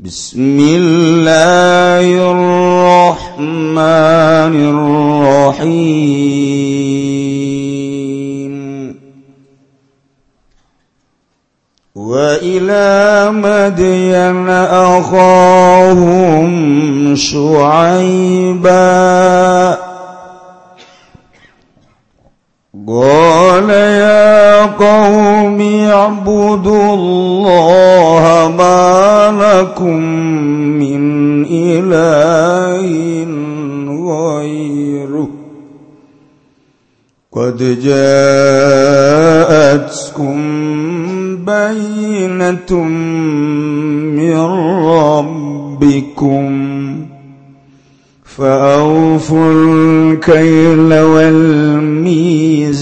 بسم الله الرحمن الرحيم وإلى مدين أخاهم شعيبا قال يا قوم اعبدوا الله ما لكم من إله غيره. قد جاءتكم بينة من ربكم فأوفوا الكيل والميزان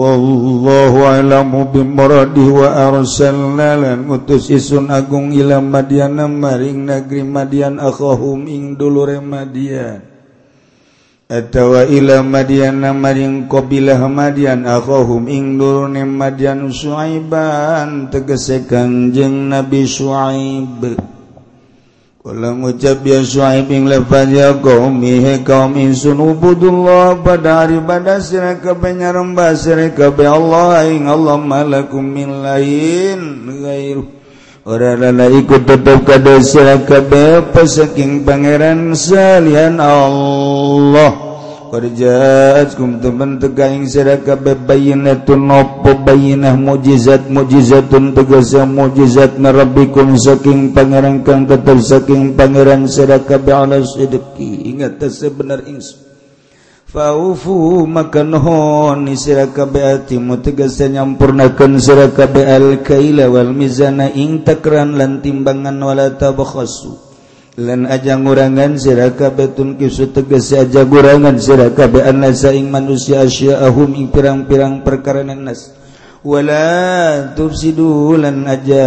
wallahu a'lamu bimuradi wa arsalna lan utus isun agung ila madyan maring negeri madian akhahum ing dulure madian. Atawa ila madyan maring qabilah madian akhahum ing dulure madian suaiban tegese kanjeng nabi suaib. Ulang ucap ya Shuaib ing lepas ya qaumi he kaum insun ubudullah pada hari pada sirah kabe nyarembah sirah kabe Allah ing Allah malakum min lain gairu Ora lala ikut tetap kada sirah kabe pesaking pangeran salian Allah. Kerjaatkum teman tegaing siraka bebayinatun nopo bayinah mujizat mujizatun tegasa mujizat narabikum saking pangeran kang tetap saking pangeran seraka be'ala sidiki. Ingat sebenar insu Faufu maka nuhun siraka beatimu tegasa nyampurnakan siraka beal kaila wal mizana ing takran lan timbangan wala tabakhasu. lan aja ngurangan siraka betun kisu teges aja gurangan siraka be annasa ing manusia asya'ahum ing pirang-pirang perkara nas wala tufsidu lan aja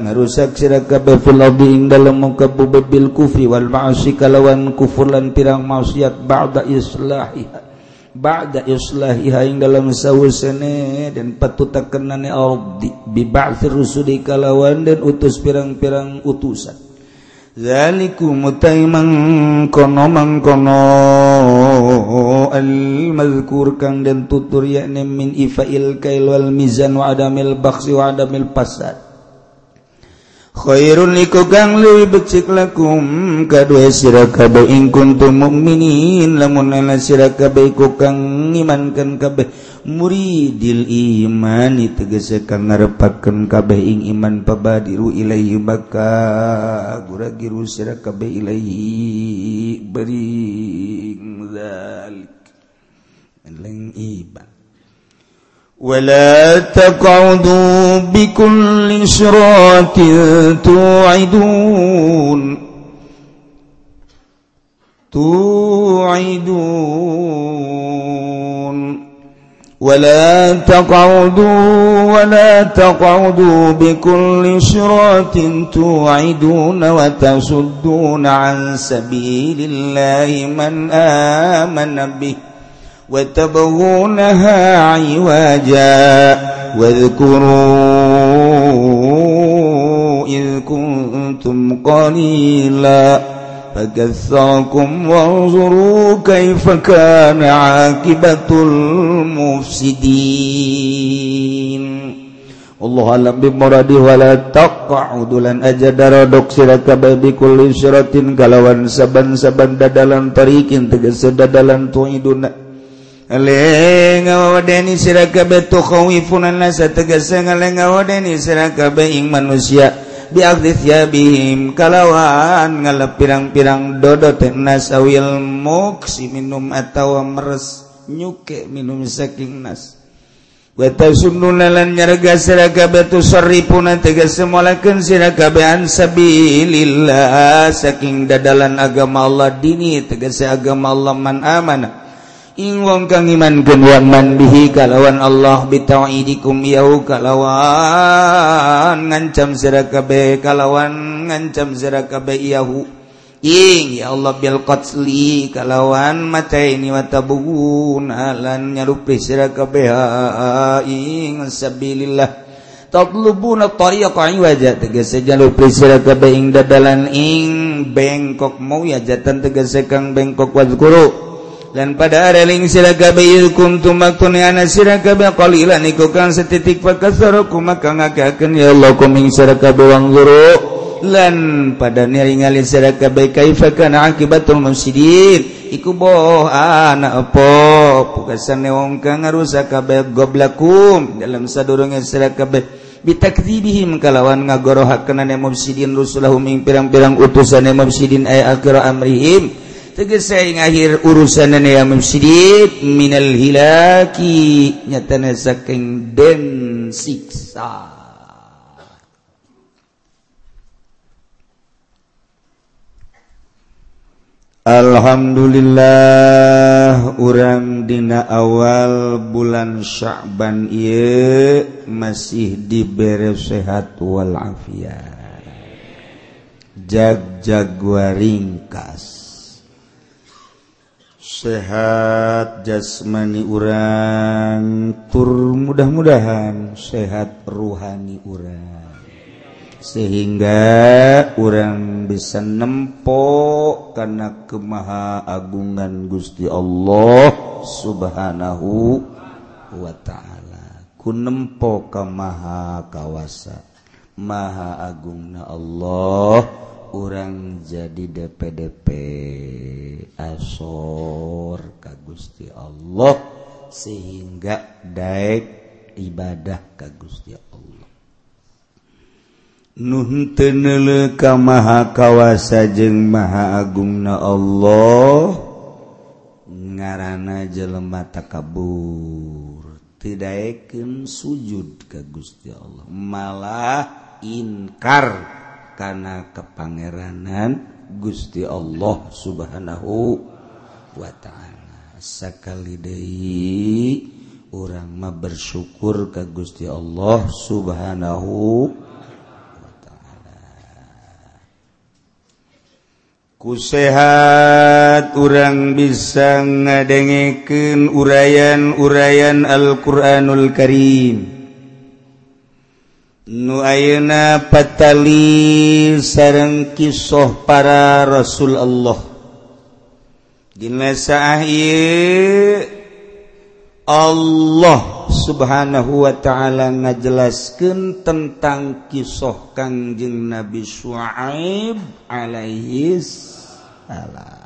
ngarusak siraka be fil ardi ing dalem muka bil kufri wal ma'asi kalawan kufur lan pirang maksiat ba'da islahiha. Ba'da islahiha ing dalam sawusane dan patutakenane ardi. Bi ba'thir rusuli kalawan dan utus pirang-pirang utusan. ذلكم تيمن kono mangkono al-mazkur kang den tutur yakni min ifail kail wal mizan wa adamil bakhsi wa adamil fasad Khirun ikugang lebih becik lakum. Kadua sirakabe ing kuntum mukminin. Lamun ana sira kabeh iku kang ngimankeun kabeh muridil iman. Tegese kang ngarepakeun kabeh ing iman pabadiru ilaihi baka guragiru sirakabe ilaihi bering zalik. Leng iba. ولا تقعدوا بكل صراط توعدون. توعدون. ولا تقعدوا ولا تقعدوا بكل صراط توعدون وتصدون عن سبيل الله من آمن به. وتبغونها عوجا واذكروا إذ كنتم قليلا فكثركم وانظروا كيف كان عاقبة المفسدين Allah alam bimuradi wala taqa'udulan aja darodok sira kabeh bikulli syaratin kalawan saban-saban dadalan tarikin tegas dadalan tuiduna ngawadeni sirakabe tuwifunan nasa tegese ngaleng ngawadeni sirakabe ing manusia. Biaktif ya bihim kalawan ngale pirang-pirang dodot nas awil muksi minum atawa meres nyuke minum saking nas. Wata sumnu lalan nyarga sirakabe tu sarripuna tegese molakeun sirakabe sabilillah. Saking dadalan agama Allah dini tegese agama Allah man amanah ing wong kang iman yang man bihi kalawan Allah bitauidikum yahu kalawan ngancam sira kabeh kalawan ngancam sira kabeh yahu. Ing ya Allah bil qatli kalawan mataini ini tabun alan nyarupi sira kabeh ing sabilillah. Tatlubuna tariqa iwaja tegese jalupri sira kabeh ing dadalan ing bengkok mau yajatan tegese kang bengkok wadzkuru dan pada areling sirakabkulan setitik pakku kumaka ngakaken ya Allah kuming saraka bawang guru lan pada niringali sarakabai kaifa kana akibatul musidin iku boh ana apa? Pukasane wong kang ngarusak kabeh goblakum dalam sadurunge sarakabai bitakdzibihim kalawan ngagorohakeun ane mufsidin rusulahum ing pirang-pirang utusan mufsidin ay akhir amrihim. Teges saya ngahir urusan mufsidin minal hilaki nyata saking den siksa Alhamdulillah orang dina awal bulan Sya'ban ieu masih diberi sehat walafiat. Jag-jag ringkas. sehat jasmani urang. Tur mudah-mudahan sehat ruhani urang. Sehingga orang bisa nempok karena kemaha agungan Gusti Allah subhanahu wa ta'ala. Ku nempok kemaha kawasa. Maha agungna Allah orang jadi DPDP asor ka Gusti Allah sehingga daek ibadah ka Gusti Allah. Nuhtenele ka maha kawasa jeung maha agungna Allah ngarana jelema takabur. Tidakken sujud ka Gusti Allah malah inkar. kana kepangeranan Gusti Allah subhanahu wa ta'ala. Sakali deui urang mah bersyukur ka Gusti Allah subhanahu wa ta'ala. Kusehat urang bisa ngadengekeun urayan-urayan Al-Qur'anul Karim. nu ayeuna patali sareng kisah para rasul Allah dina saah Allah subhanahu wa ta'ala ngajelaskan tentang kisah kangjeng Nabi Shu'aib alaihi salam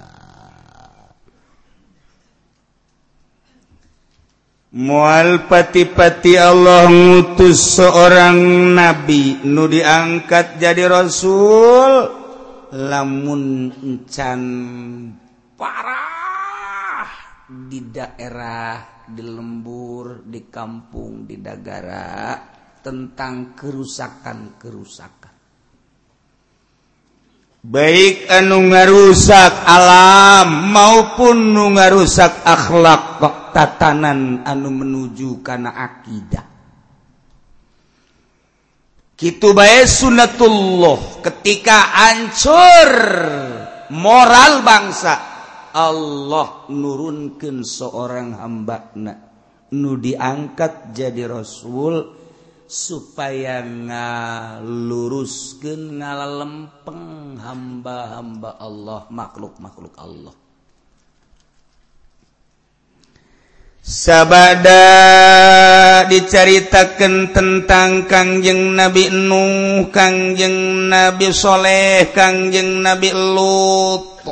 mual pati-pati Allah ngutus seorang nabi nu diangkat jadi rasul. Lamun can parah di daerah di lembur di kampung di dagara tentang kerusakan-kerusakan. Baik anu ngarusak alam maupun nu ngarusak akhlak kok tatanan anu menuju karena akidah. Gitu baik sunatullah ketika hancur moral bangsa Allah nurunkan seorang hamba nu diangkat jadi rasul supaya ngaluruskan ngala lempeng hamba-hamba Allah makhluk-makhluk Allah. Sabada diceritakan tentang Kangjeng Nabi Nuh, Kangjeng Nabi Soleh, Kangjeng Nabi Lut.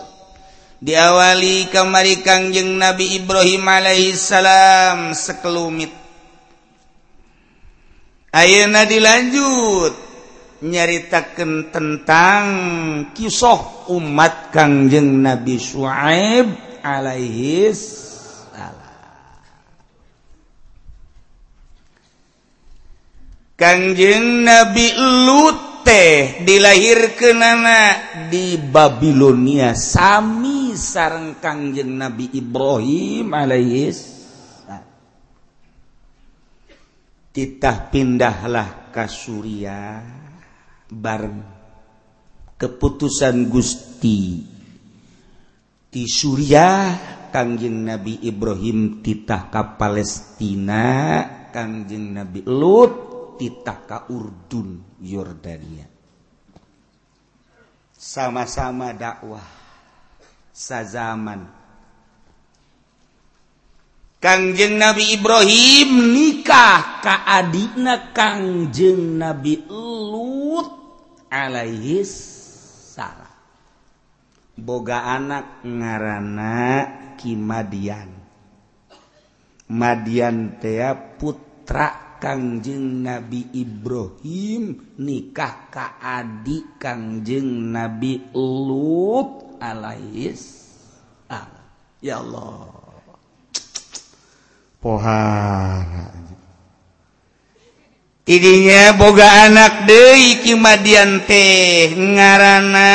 Diawali kamari Kangjeng Nabi Ibrahim alaihissalam sekelumit. Ayeuna dilanjut. Nyaritakan tentang kisah umat Kangjeng Nabi Shu'aib alaihi Kangjeng Nabi Lute dilahirkan anak di Babilonia sami sareng Kangjeng Nabi Ibrahim alaihis titah pindahlah ke Surya bareng keputusan Gusti. Di Surya Kangjeng Nabi Ibrahim titah ke Palestina Kangjeng Nabi Lut titaka urdun Yordania. Sama-sama dakwah sazaman Kangjeng Nabi Ibrahim nikah ka adikna Kangjeng Nabi Lut alaihi salam. Boga anak ngarana Kimadian Madian. Tea putra Kangjeng Nabi Ibrahim nikah ka adik Kangjeng Nabi Lut alais ya Allah pohara idinya boga anak deui kimadian teh ngaranna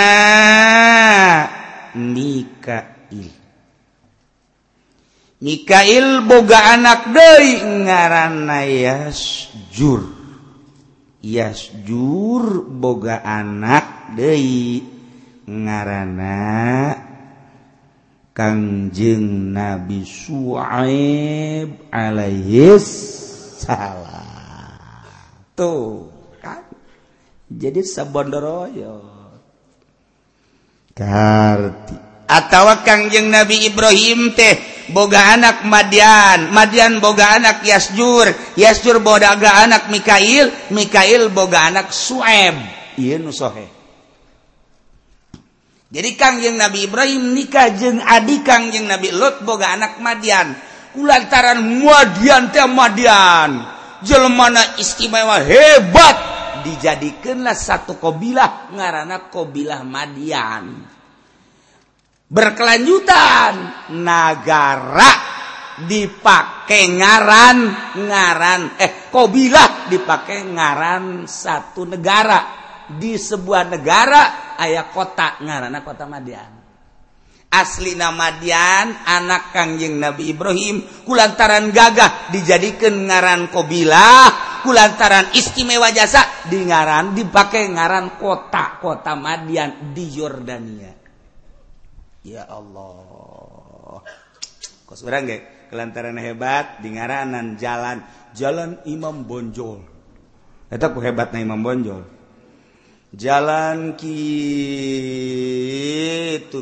Mikail Mikail boga anak deui ngaranna Yasjur. Yasjur boga anak deui ngaranna Kangjeng Nabi Suaib alaihis salam. Tuh kan. Jadi sabondoroyo. Karti. atawa Kangjeng Nabi Ibrahim teh boga anak Madian, Madian boga anak Yasjur, Yasjur boga anak Mikail, Mikail boga anak Suaib. Iya nu. jadi Kangjeng Nabi Ibrahim nikah jeung adik Kangjeng Nabi Lot boga anak Madian. Kulantaran Madian teh Madian. Jelmana istimewa hebat dijadikanlah satu kobilah ngaranna kobilah Madian. Berkelanjutan negara dipakai ngaran ngaran eh kobilah dipakai ngaran satu negara di sebuah negara ayah kota ngaran kota Madian. Asli Madian anak Kangjeng Nabi Ibrahim kulantaran gagah dijadikan ngaran kobilah kulantaran istimewa jasa di ngaran dipakai ngaran kota kota Madian di Yordania. Ya Allah. Kos orang gak kelantaran hebat di ngaranan jalan jalan Imam Bonjol. Itu ku hebatnya Imam Bonjol. jalan gitu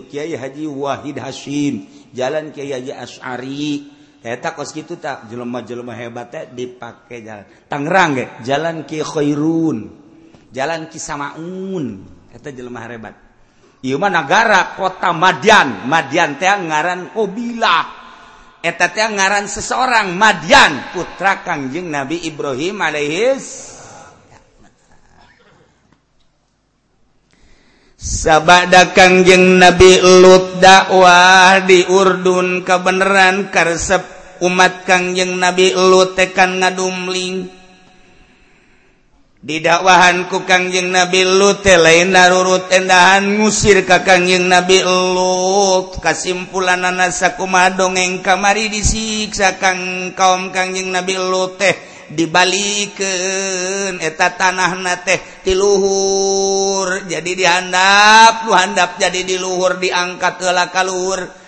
Kyai Haji Wahid Hasyim jalan Kyai Haji Asy'ari eta kos kitu tak jelema-jelema hebat teh dipake jalan. Tangerang ge jalan Ki Khairun. Jalan Ki Samaun. Eta jelema hebat. Ieu mah nagara kota Madian. Madian teh ngaran Qabilah eta teh ngaran seseorang Madian putra Kangjeng Nabi Ibrahim alaihis sabada Kangjeng Nabi Lut dakwah di Urdun kebenaran karsep umat Kangjeng Nabi Lut tekan ngadumling. Didakwahanku Kangjeng Nabi Lut lain narurut endahan ngusir ka Kangjeng Nabi Lut. Kasimpulan anasa kuma dongeng kamari disiksa kang kaum Kangjeng Nabi Lut teh. dibalikeun eta tanah na teh tiluhur jadi dihandap luhandap jadi diluhur diangkat kelaka luhur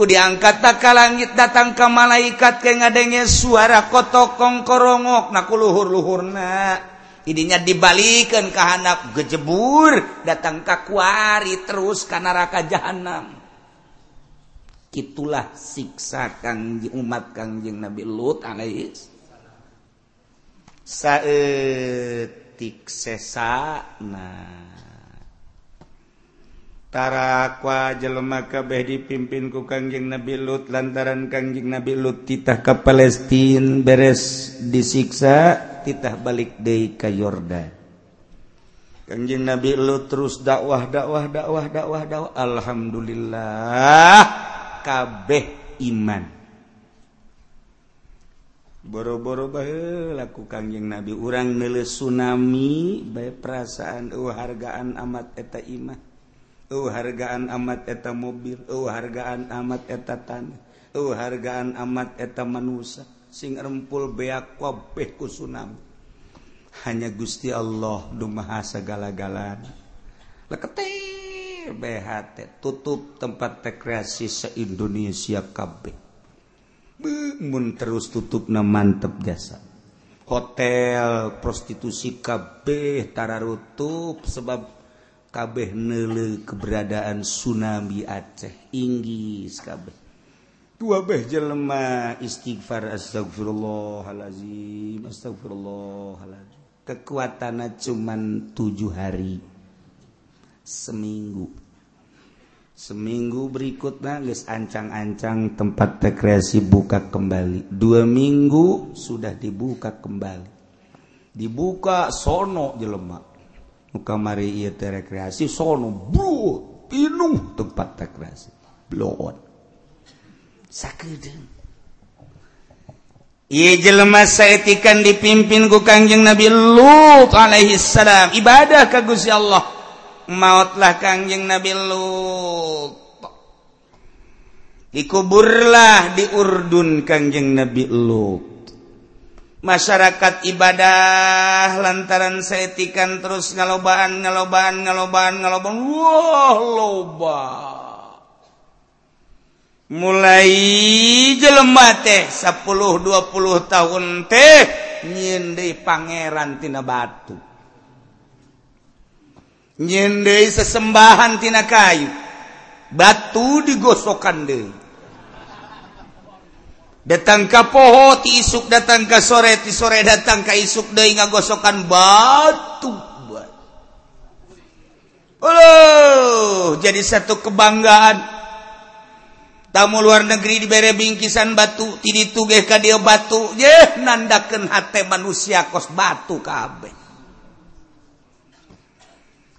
ku diangkat ka langit datang ke malaikat ke ngadenge suara kotokong korongok. Naku luhur-luhurna. Idinya dibalikin ke handap gejebur datang ke kuari terus ke neraka jahanam. Itulah siksa kang umat kangjeng Nabi Lut alaihi saetik sesa Tarakwa jelema kabeh dipimpin ku Kangjeng Nabi Lut lantaran Kangjeng Nabi Lut titah ke Palestina beres disiksa titah balik deui ka Yordan. Kangjeng Nabi Lut terus dakwah dakwah dakwah dakwah dakwah. Alhamdulillah kabeh iman. boro-boro bae laku kangjeng nabi. Urang nele tsunami baik perasaan uh hargaan amat eta imah. Uh hargaan amat eta mobil. Uh hargaan amat eta tanah. Uh hargaan amat eta manusia. Sing rempul beak wabeh ku tsunami. Hanya Gusti Allah dumaha segala-galana. Lekete BHT tutup tempat rekreasi se-Indonesia kabeh. mun terus tutup na mantep jasa. Hotel prostitusi kabeh tararutup sebab kabeh nele keberadaan tsunami Aceh Inggris kabeh. Dua beh jelema istighfar astagfirullahalazim astagfirullahalazim. Kekuatannya cuman tujuh hari seminggu. Seminggu berikut nangis ancang-ancang tempat rekreasi buka kembali. Dua minggu sudah dibuka kembali. Dibuka sono jelemak muka mari iya rekreasi sono bro penuh tempat rekreasi. Blow on sakit Iya jelema saetikan dipimpin ku kanjeng Nabi Lut alaihi salam ibadah ka Gusti Allah mautlah Kangjeng Nabi Lut. Dikuburlah di Urdun Kangjeng Nabi Lut. Masyarakat ibadah lantaran seetikan terus ngalobaan ngalobaan ngalobaan ngalobaan. Wah loba. Mulai jelema teh 10 20 tahun teh nyindi pangeran tina batu. nyende sesembahan tina kayu. Batu digosokan deh datang ke poho ti isuk datang ke sore ti sore datang ke isuk deh ngagosokan batu Oh, jadi satu kebanggaan. Tamu luar negeri dibere bingkisan batu tidi tugeh ka dia batu ye nandakeun hate manusia kos batu kabeh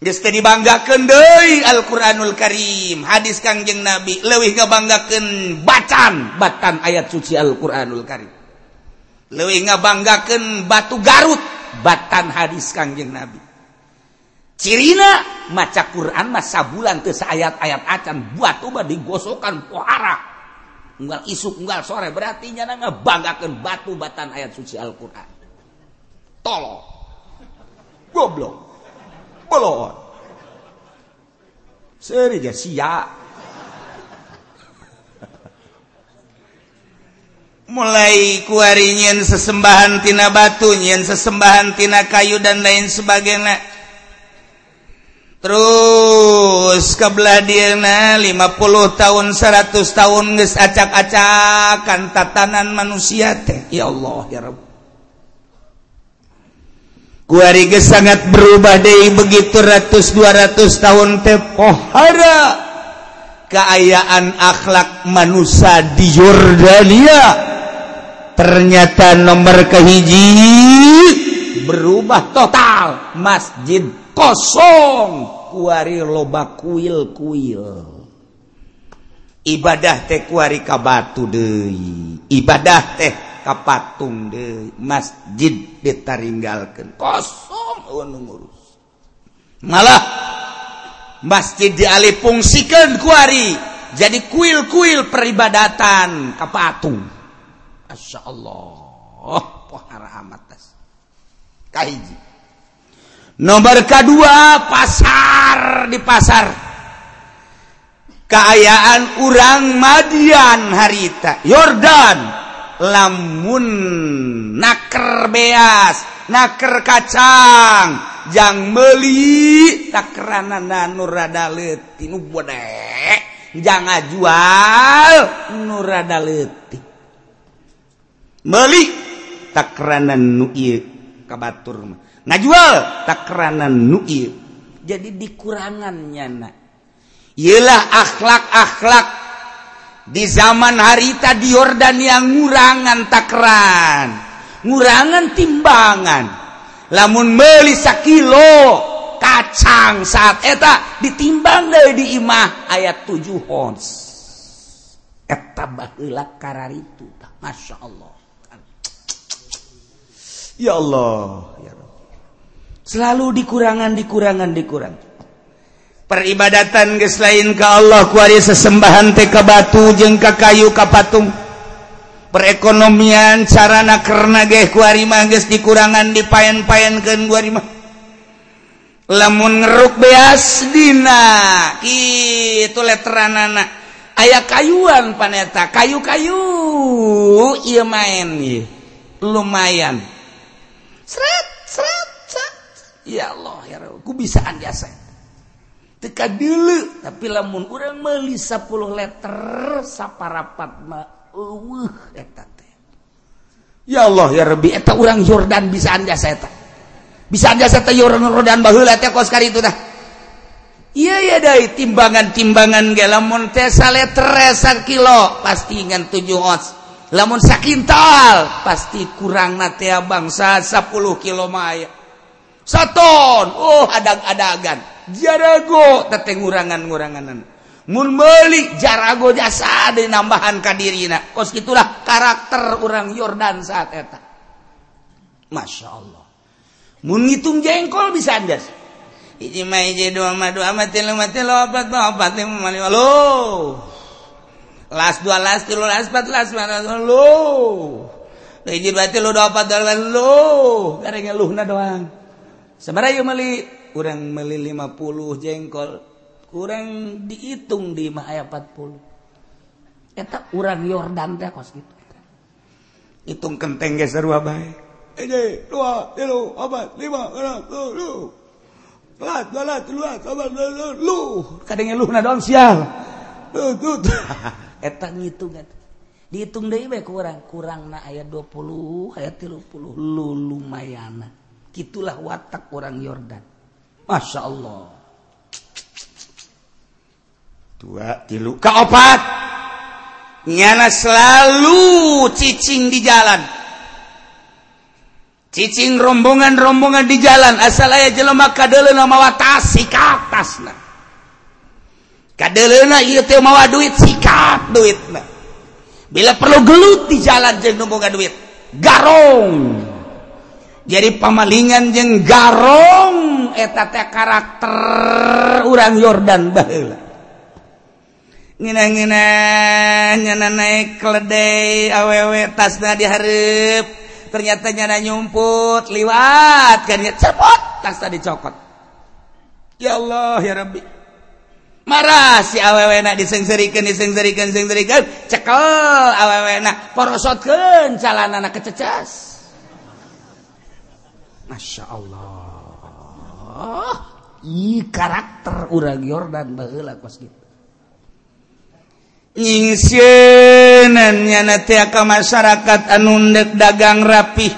dibanggaken Dei Alquranul Karim. Hadis Kangjeng Nabi lewih ngabanggaken bacan batan ayat suci Alquranul Karim. Lewih ngabanggaken batu Garut batan hadis Kangjeng Nabi. Cirina maca Quran masa bulan ke ayat-ayat acan buat uba digosokan pohara. Unggal isuk unggal sore berarti nyana ngabanggaken batu batan ayat suci Al-Quran. Tolong. Goblok. bolon. Seri dia sia. Mulai kuari nyen sesembahan tina batu, nyen sesembahan tina kayu dan lain sebagainya. Terus kebelah dirna 50 tahun 100 tahun nges acak-acakan tatanan manusia. Ya Allah ya Rabb sangat berubah De begitu ratus 200 tahun tepohara keayaan akhlak manusia di Jordania ternyata nomor kehiji berubah total. Masjid kosong. Kuari loba kuil kuil. Ibadah teh kuari kabatu deui ibadah teh kapatung de masjid ditaringgalkan kosong ngurus. Malah masjid diali fungsikan kuari jadi kuil-kuil peribadatan kapatung. Masya Allah oh, pohara amatas kahiji nomor kedua pasar di pasar. Keayaan urang Madian harita Yordan. lamun naker beas naker kacang jangan meli takranan nurrada nu bodek jangan jual nurada leutik. Meli takranan nu kabatur ngajual takranan nu jadi dikurangannya na Yelah akhlak-akhlak di zaman harita di Yordan yang ngurangan takran ngurangan timbangan. Lamun melisa kilo kacang saat eta ditimbang dari di imah ayat 7 ons. Eta baheula karar itu masya Allah. Ya Allah selalu dikurangan dikurangan dikurang peribadatan guys lain ke Allah kuari sesembahan TK batu jeng ka kayu kapatung perekonomian sarana karena geh kuari magis dikurangan dipaen-paenkan kuari mah. Lamun ngeruk beas dina itu letteran anak ayah kayuan paneta kayu-kayu iya main iya. lumayan. Seret seret seret ya Allah ya Allah ku bisaan biasa teka dulu tapi lamun orang meli 10 letter saparapat ma eueuh eta teh. Ya Allah ya Rabbi eta urang Jordan bisa anda saya bisa anda saya Jordan Jordan baheula teh kos kali itu dah. Iya ya dai timbangan-timbangan ge lamun teh saleter sak kilo pasti ngan 7 ons lamun sakintal pasti kurang teh bangsa 10 kilo mah satu saton oh adang-adangan jarago ngurangan-gurangananmunbeli jarago jasa nambahan kadirina kos itulah karakter orang Yordan saat eta. Masya Allah ngitung jengkol bisa Anda las dua las tilu las empat las mana lo hiji berarti lo dua empat dua lo garengnya luhna doang. Sebenarnya yuk kurang meli 50 jengkol. Kurang dihitung di Mahaya 40 eta urang Yordan teh kos gitu. Hitung kenteng ge sarua bae. Ede dua tilu opat lima enam tujuh belas dua belas tilu lu lu kadangnya lu na doang sial. Tut eta ngitung kan dihitung deui bae kurang. Kurang na aya 20 aya 30 lu lumayan. Gitulah watak orang Yordan. Masya Allah. Dua tilu. Keopat. Nyana selalu cicing di jalan. Cicing rombongan-rombongan di jalan. Asal aya jelema kadele mawa tas sikat tasna kadelena ieu teh mawa duit sikat duitna. Bila perlu gelut di jalan jeung nu boga duit. Garong. jadi pamalingan jeng garong eta teh karakter urang Yordan baheula. Ngina-ngina nyana naik keledai awewe tasna dihareup. Ternyata nyana nyumput liwat kan ya cepot tasna dicokot. Ya Allah ya Rabbi. Marah si awewe nak disengserikan disengserikan disengserikan cekel awewe nak porosotkan calana anak kececas Masya Allah I karakter urang Yordan baheula kos gitu. Ningsienan nyana ka masyarakat anu ndek dagang rapi.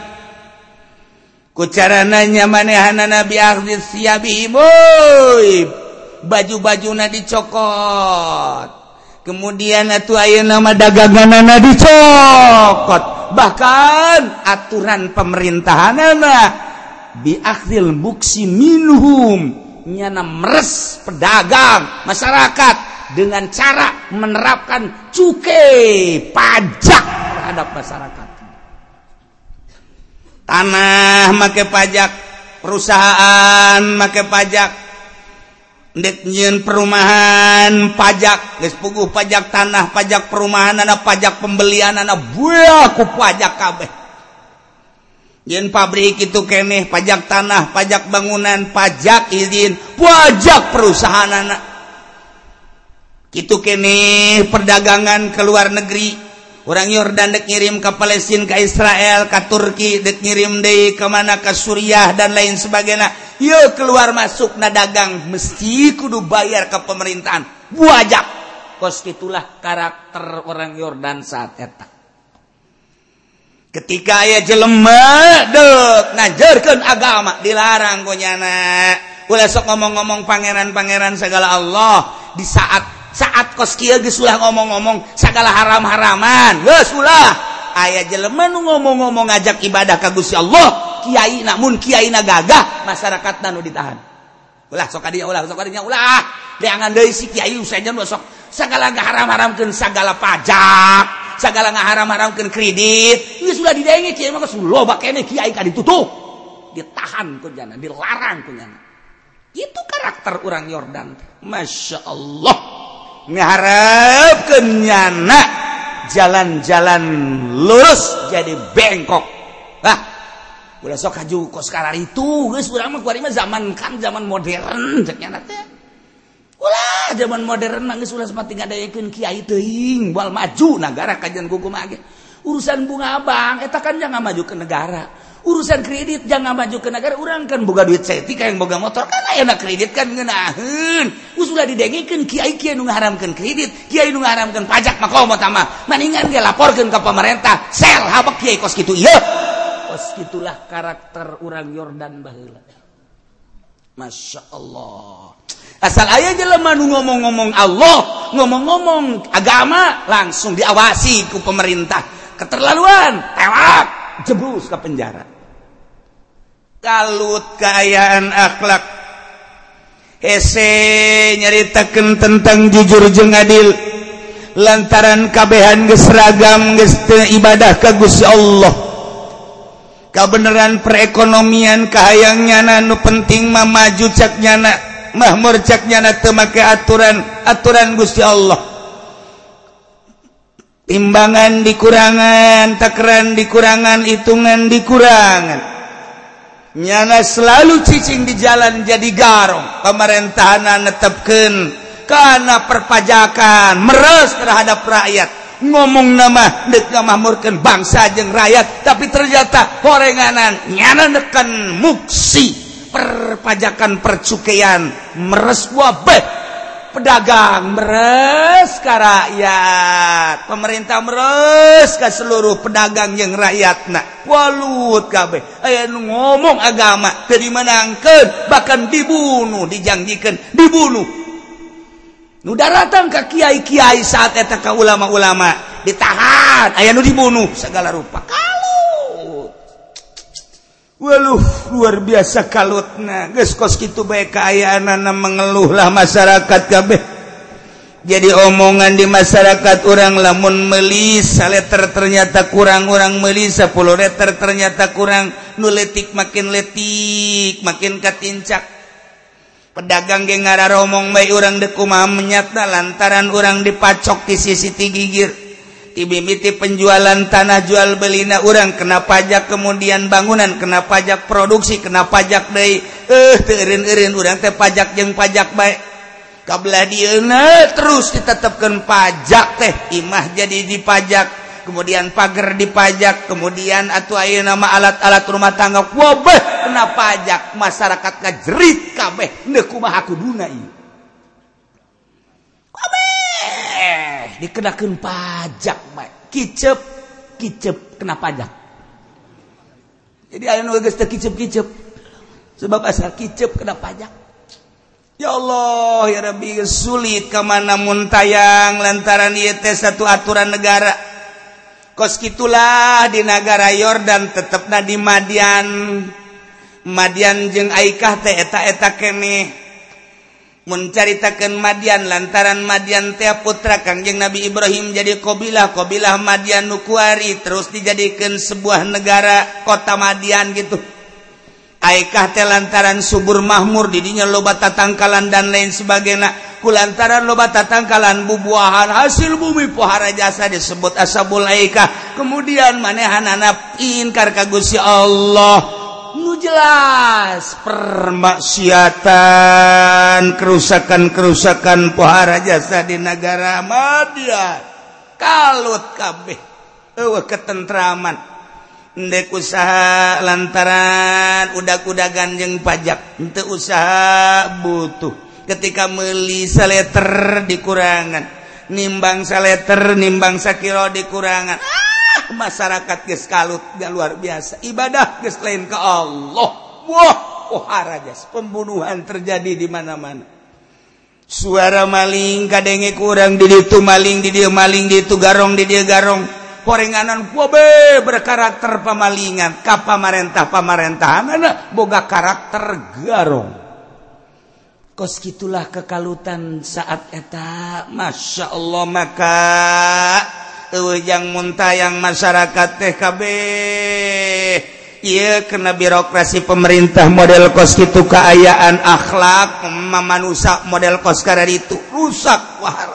Ku carana nya manehanna Nabi Ahdi siabi boy. Baju-bajuna dicokot. Kemudian atuh ayeuna nama daganganna dicokot. Bahkan aturan pemerintahanna biakhil buksi minhum. Nyana meres pedagang masyarakat dengan cara menerapkan cukai pajak terhadap masyarakat. Tanah make pajak perusahaan make pajak ndek nyeun perumahan pajak geus puguh pajak tanah pajak perumahan anak pajak pembelian anak buah ku pajak kabeh. Yen pabrik itu keneh pajak tanah pajak bangunan pajak izin pajak perusahaan anak. Itu keneh perdagangan ke luar negeri. Orang Yordan dek ngirim ke Palestina ke Israel ke Turki dek ngirim deh kemana ke Suriah dan lain sebagainya. Yuk keluar masuk na dagang mesti kudu bayar ke pemerintahan. Pajak kos itulah karakter orang Yordan saat etak ketika aya jelema dek ngajarkan agama dilarang konyana ulah sok ngomong-ngomong pangeran-pangeran segala Allah di saat saat kos kieu geus ulah ngomong-ngomong segala haram-haraman. Geus ulah. Aya jelema nu ngomong-ngomong ngajak ibadah ka Gusti Allah kiai namun kiai na gagah masyarakat nu ditahan. Ulah sok adinya ulah sok adinya ulah. Ah, deangan deui si kiai usahanya sok segala haram-haramkan segala pajak segala haram-haramkan kredit ini sudah didengi kiai maka loba kene kiai kan ditutup. Ditahan kunyana dilarang kunyana itu karakter orang Yordan. Masya Allah. Ngharap kenyana jalan-jalan lurus jadi bengkok. Lah udah sok haju kos kalar itu guys urang mah zaman kan zaman modern ceknya teh. Ulah zaman modern mah geus ulah sempat ngadaekeun kiai teuing wal maju nagara kajian kuku mah Urusan bunga abang eta kan jangan maju ke negara. Urusan kredit jangan maju ke negara urang kan boga duit seti kayak boga motor kan ayeuna kredit kan ngeunaheun. Geus ulah didengekeun kiai kieu nu ngaharamkeun kredit, kiai nu ngaharamkeun pajak mah komo mah. Mendingan ge laporkeun ke pemerintah, sel habak kiai kos kitu ieu. Kos kitulah karakter urang Yordan baheula. Masya Allah asal aya jelemanu ngomong-ngomong Allah ngomong-ngomong agama langsung diawasi ku pemerintah. Keterlaluan tewak jebus ke penjara. Kalut kayaan akhlak. Hese nyaritakan tentang jujur jeng adil. Lantaran kabehan geseragam geste ibadah ke Gusti Allah. kebenaran perekonomian kehaangnyana nu penting mah maju caknyana mahmur caknyana temake aturan aturan Gusti Allah. Timbangan dikurangan takeran dikurangan hitungan dikurangan. Nyana selalu cicing di jalan jadi garong. Pemerintahan netepken karena perpajakan meres terhadap rakyat. ngomong nama dekamahmurkan bangsa jeng rakyat tapi ternyata korenganan nyanankan muksi perpajakan percukaian meres wabeh pedagang meres ke rakyat pemerintah meres ke seluruh pedagang yang rakyat nak walut kabeh aya nu ngomong agama teu menangkan bahkan dibunuh dijanjikan dibunuh. nu datang ke Kiai Kiai saat ka ulama-ulama. Ditahan aya nu dibunuh segala rupa. Kalau waluh luar biasa kalutna. Guys kos gitu baik keayaan mengeluhlah masyarakat kabeh. Jadi omongan di masyarakat orang lamun melisa letter ternyata kurang orang melisa 10 letter ternyata kurang. Nuletik makin letik makin katincak. pedagang ge ngara romong baik orang dekuma menyata lantaran orang dipacok di sisi gigir. Tibimiti penjualan tanah jual belina orang kena pajak kemudian bangunan kena pajak produksi kena pajak dari eh terin-erin orang teh pajak yang pajak baik kabelah dia terus ditetapkan pajak teh imah jadi dipajak. Kemudian pagar dipajak kemudian atau ayo nama alat-alat rumah tangga wabah kena pajak. Masyarakat ngajerit kabeh nekumah aku dunai kabeh dikenakan pajak baik kicep kicep kena pajak. Jadi ayo nu geus kicep kicep sebab asal kicep kena pajak. Ya Allah ya Rabbi sulit ke mana muntayang lantaran ieu satu aturan negara kos gitulah di negara Yordan tetap na di Madian. Madian jeung Aikah teh eta-eta kene. Menceritakan Madian lantaran Madian teh putra Kangjeng Nabi Ibrahim jadi kobilah kobilah Madian Nukuari terus dijadikan sebuah negara kota Madian gitu. Aikah teh lantaran subur Mahmur didinya loba tatangkalan dan lain sebagainya. Kulantaran loba tatangkalan bubuahan hasil bumi pohara jasa disebut asabul aikah kemudian manehan anak inkar kagusi Allah. Nu jelas permaksiatan kerusakan-kerusakan pohara jasa di negara Madian. Kalut kabeh eueuh ketentraman. ndek usaha lantaran udah-kudagan ganjeng pajak. Untuk usaha butuh. Ketika meli saleter dikurangan nimbang saleter nimbang sakilo dikurangan. Ah, masyarakat geus kalut gak luar biasa. Ibadah geus lain ke Allah. Wah oh harajas pembunuhan terjadi di mana-mana. Suara maling kadenge kurang di ditu maling di dia maling di itu garong di dia garong. korenganan kuobe berkarakter pemalingan ka pamarentah pamarintahan anak boga karakter garong. Kos gitulah kekalutan saat eta. Masya Allah maka yang muntayang masyarakat TKB ia kena birokrasi pemerintah model kos itu keayaan akhlak memanusak model kos karena itu rusak wahar.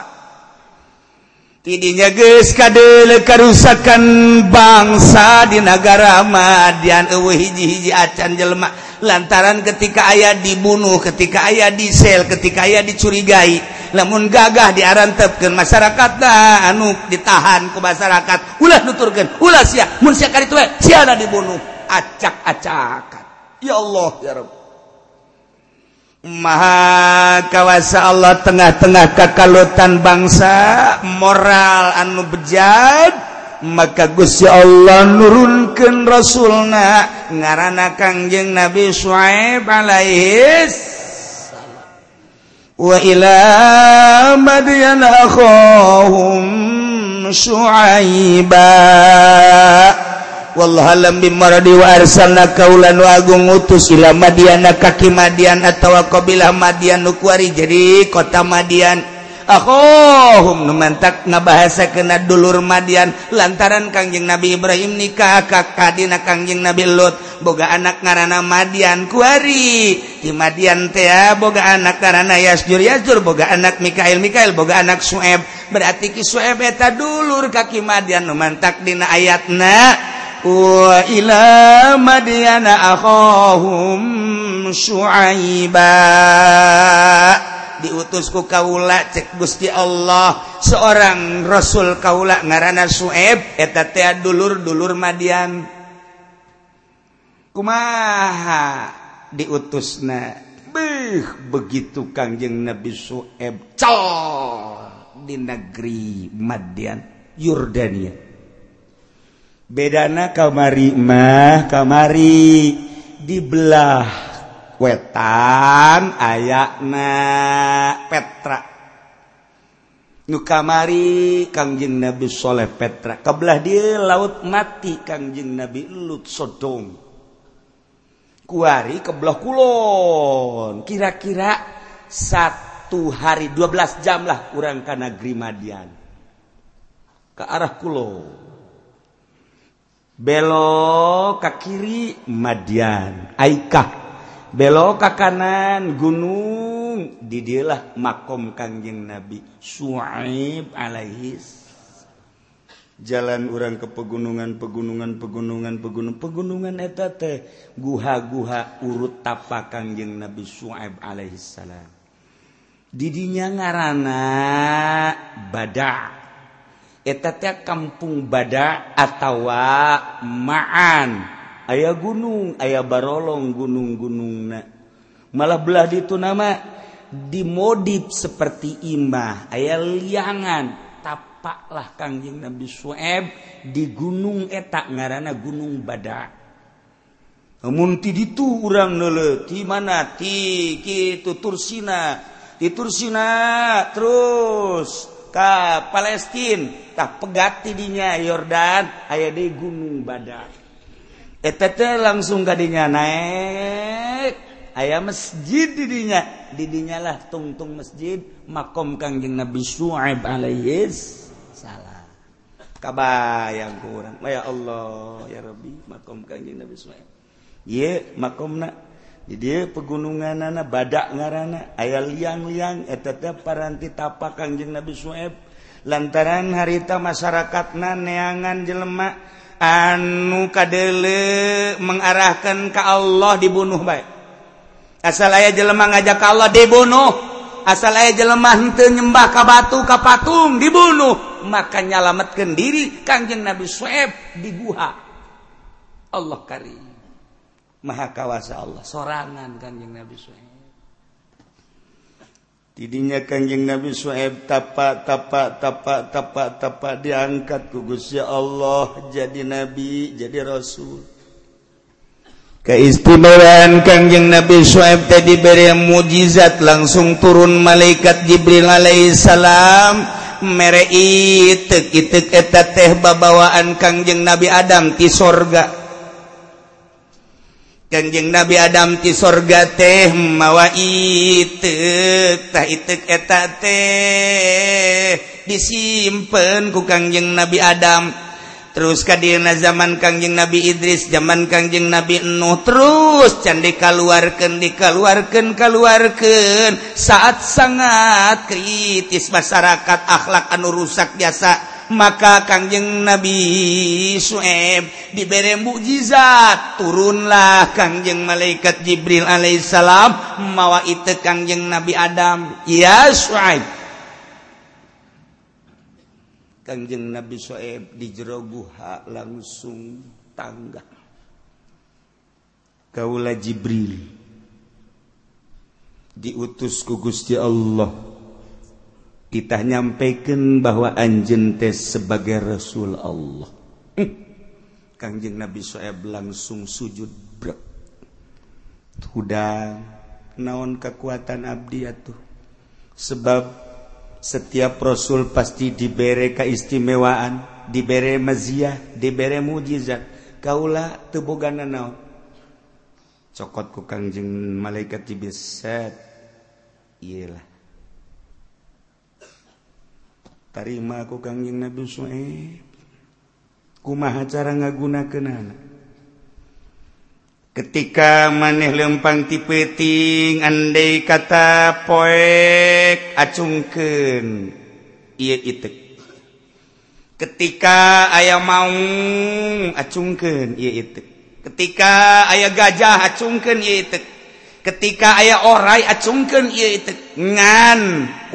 tidinya geus kadeule karusakan bangsa di negara Madian eueuh hiji-hiji acan jelema. Lantaran ketika ayah dibunuh ketika ayah disel ketika ayah dicurigai namun gagah diarantepkeun masyarakat masyarakatna anu ditahan ku masyarakat. Ulah nuturkeun ulah sia mun sia kali dibunuh. Acak-acakan. Ya Allah ya Rabb Maha kawasa Allah tengah-tengah kekalutan bangsa moral anu bejat maka Gusti Allah nurunkan Rasulna ngarana Kangjeng Nabi Shu'aib alaihis wa ila madyan akhahum Suaiba wallahualam bimaradi warsana kaulan Agung utus sila Madian kaki Madian atau qbilah Madian nukuari jadi kota Madian. Mantak numantak ngabahasa kena dulur Madian. Lantaran Kangjeng Nabi Ibrahim nikah kakakdina Kangjeng Nabi Lut. Boga anak ngaranana Madian kuari. Di Madian teh ah, boga anak karena Yasjur Yasjur boga anak Mikail Mikail boga anak Sueb. Berarti ki Sueb eta dulur kaki Madian numantak dina ayatna. وإلى مدين أخاهم شعيبا. Diutusku kaula cek Gusti Allah. Seorang Rasul kaula ngarana Sueb eta teh dulur-dulur Madian. Kumaha diutusna? Beuh begitu Kangjeng Nabi Sueb cal di negeri Madian Yordania. bedana kamari mah kamari dibelah wetan ayakna Petra. Nu kamari Kangjeng Nabi Soleh Petra. Kebelah dia laut mati Kangjeng Nabi Lut Sodom. Kuari kebelah kulon. Kira-kira satu hari 12 jam lah kurang karena Grimadian ke arah kulon. belok ka kiri Madian. Aikah. Belok ka kanan gunung. Didilah makom Kangjeng Nabi Suaib alaihis jalan urang ke pegunungan pegunungan pegunungan pegunung pegunungan eta teh guha-guha urut tapak Kangjeng Nabi Suaib alaihissalam didinya ngarana bada. eteta kampung bada atautawa maan. Ayaah gunung ayaah barolong gunung-gunung malah belah itu nama dimodif seperti imah. Aya liangan tapaklah kangjing Nabi Sueb di gunung etak ngarana gunung bada. Munti itu urang neleti mana ti Tursina di Tursina terus. ka Palestinatah pegati dinya Yordan. Aya di Gunung Badar. etT langsung gadinya naik aya masjid didinya didinyalah tungtung masjid. Makom Kangjeng Nabi Suaib alaihis salah kabayang kurang ya Allah ya Rabbi makom Kangjeng Nabi Suaib ye makomna. dia pegunungan anak badak ngaana aya liang-liang eh, paranti tapak Kangjeng Nabi Sueb lantaran harita masyarakat na neangan jelemak anu kadele mengarahkan ke Allah dibunuh baik asal aya jelemah ngajak ke Allah dibunuh asal aya jelemah henteu nyembah ka batu ka patung dibunuh. Maka nyalametkeun diri Kangjeng Nabi Sueb di guha Allah karim. Maha kawasa Allah. Sorangan Kanjeng Nabi Suhaib. Tidinya Kanjeng Nabi Suhaib tapak tapak tapak tapak tapak diangkat ku Gusti Allah jadi nabi jadi rasul. Keistimewaan Kanjeng Nabi Suhaib tadi beri mujizat langsung turun malaikat Jibril alaihissalam. Merei tek itek eta teh babawaan Kangjeng Nabi Adam ti sorga. Kanjeng Nabi Adam ti sorga teh mawa itek tah itek eta teh. Disimpen ku Kangjeng Nabi Adam. Terus kadina zaman Kangjeng Nabi Idris zaman Kangjeng Nabi Nuh. Terus can dikaluarkeun dikaluarkeun kaluarkeun. Saat sangat kritis masyarakat akhlak anu rusak biasa. maka Kangjeng Nabi Sueb diberre mukjizat. Turunlah Kangjeng malaikat Jibril alaihissalam. Mawa itu Kangjeng Nabi Adam. Ya Sueb Kangjeng Nabi Sueb di jero guha langsung tangga. Kaula Jibril diutus ku Gusti Allah. kita nyampaikan bahwa anjen teh sebagai Rasul Allah. Hmm. Kangjeng Nabi Soeb langsung sujud brek. Hudang naon kekuatan abdi atuh. Sebab setiap Rasul pasti dibere keistimewaan, dibere maziah, dibere mujizat. Kaula tebogana naon. Cokotku kangjeng malaikat dibeset. Iyalah tarima aku kangjing Nabi Su'aib. Kumaha cara ngaguna kenana ketika maneh lempang tipeting andai kata poek acungkeun ieu itek. Ketika aya maung acungkeun ieu itek. Ketika aya gajah acungkeun ieu itek. ketika aya orai acungken ngan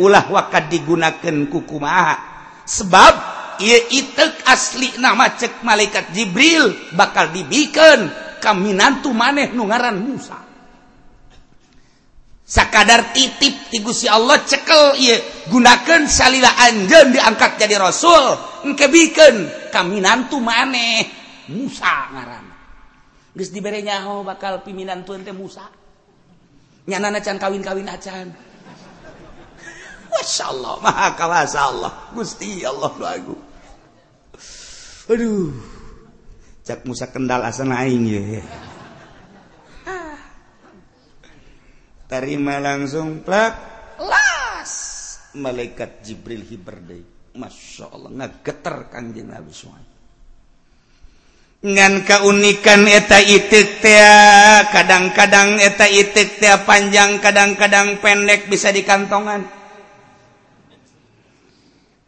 ulah wakat digunakan kukumaha sebab ia itek asli nama cek malaikat Jibril bakal dibiken kaminantu maneh nungaran Musa. Sakadar titip ti Gusti Allah cekel ieu gunakeun salila anjeun diangkat jadi rasul engke bikeun kaminantu maneh Musa ngaran. Geus dibere nyaho bakal piminantu teh Musa. Nyana can kawin-kawin acan. Masya Allah maha kawasa Allah Gusti Allah lagu aduh. Cak Musa kendal asa aing ya. Terima langsung plak. Las. Malaikat Jibril hiberdai Masya Allah ngageter kanjeng Nabi Suhaib ngan keunikan eta itik tea kadang-kadang eta itik tea panjang kadang-kadang pendek bisa di kantongan.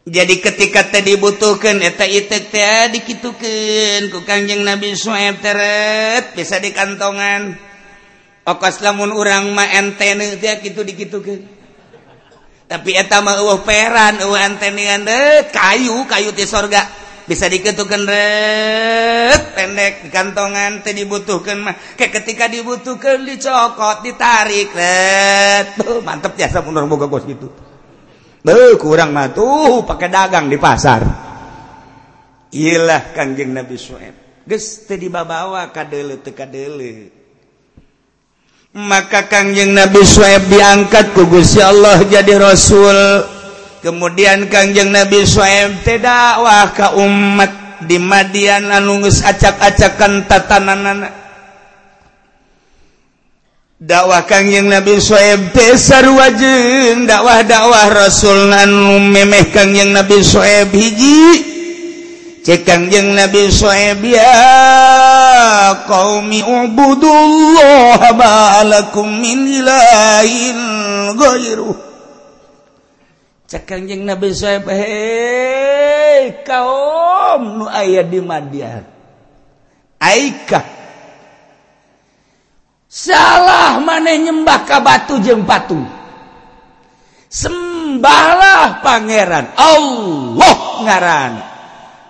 Jadi ketika tadi dibutuhkan eta itik tea dikitukan ku kanjeng Nabi Suhaib teret bisa di kantongan. Okos lamun urang mah entene teh kitu dikitukeun. Tapi eta mah eueuh peran eueuh entenian deut kayu kayu ti sorga. bisa diketukan pendek kantongan tadi dibutuhkan mah. Ke ketika dibutuhkan dicokot ditarik red tuh mantep jasa mundur boga kos gitu. Tuh kurang mah tuh pakai dagang di pasar. Iyalah kanjeng Nabi Suhaib geus teu dibabawa ka deuleu teu ka deuleu maka kanjeng Nabi Suhaib diangkat ku Gusti Allah jadi rasul. kemudian Kangjeng Nabi Suaib tedakwah ke umat di Madian anu geus acak-acakan tatananana. Dakwah Kangjeng Nabi Suaib teh sarua jeung dakwah-dakwah Rasul anu memeh Kangjeng Nabi Suaib hiji. Cek Kangjeng Nabi Suaib ya qaumi ubudullah ma lakum min ilahin ghairuh cekengjeng Nabi Soeb hei kaum nu aya di Madian Aika. Salah mana nyembah ka batu jeung patung? Sembahlah pangeran. Allah ngaran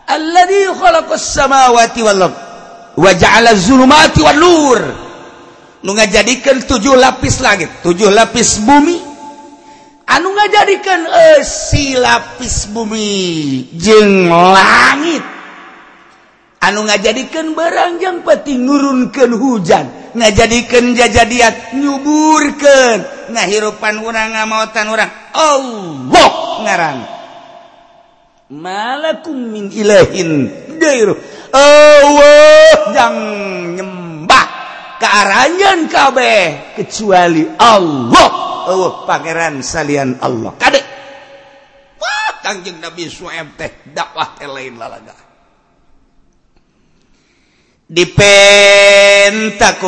alladzi khalaqas samawati wal ard wa ja'ala zulumati wan nur. Nu ngajadikeun tujuh lapis langit tujuh lapis bumi. anu nga jadikan si lapis bumi. Jeng langit. Anu nga jadikan barangjang peti nurunkan hujan. Nga jadikan jajadiat nyuburkan nga hirupan urang nga mautan urang. Allah ngarang. Malakum min ilahin gairu. Allah yang nyem kearangan kabeh kecuali Allah. Oh pangeran salian Allah. Kadek. Wah kangjeng Nabi Suhaib teh dakwah teh lain lalaga. Dipentaku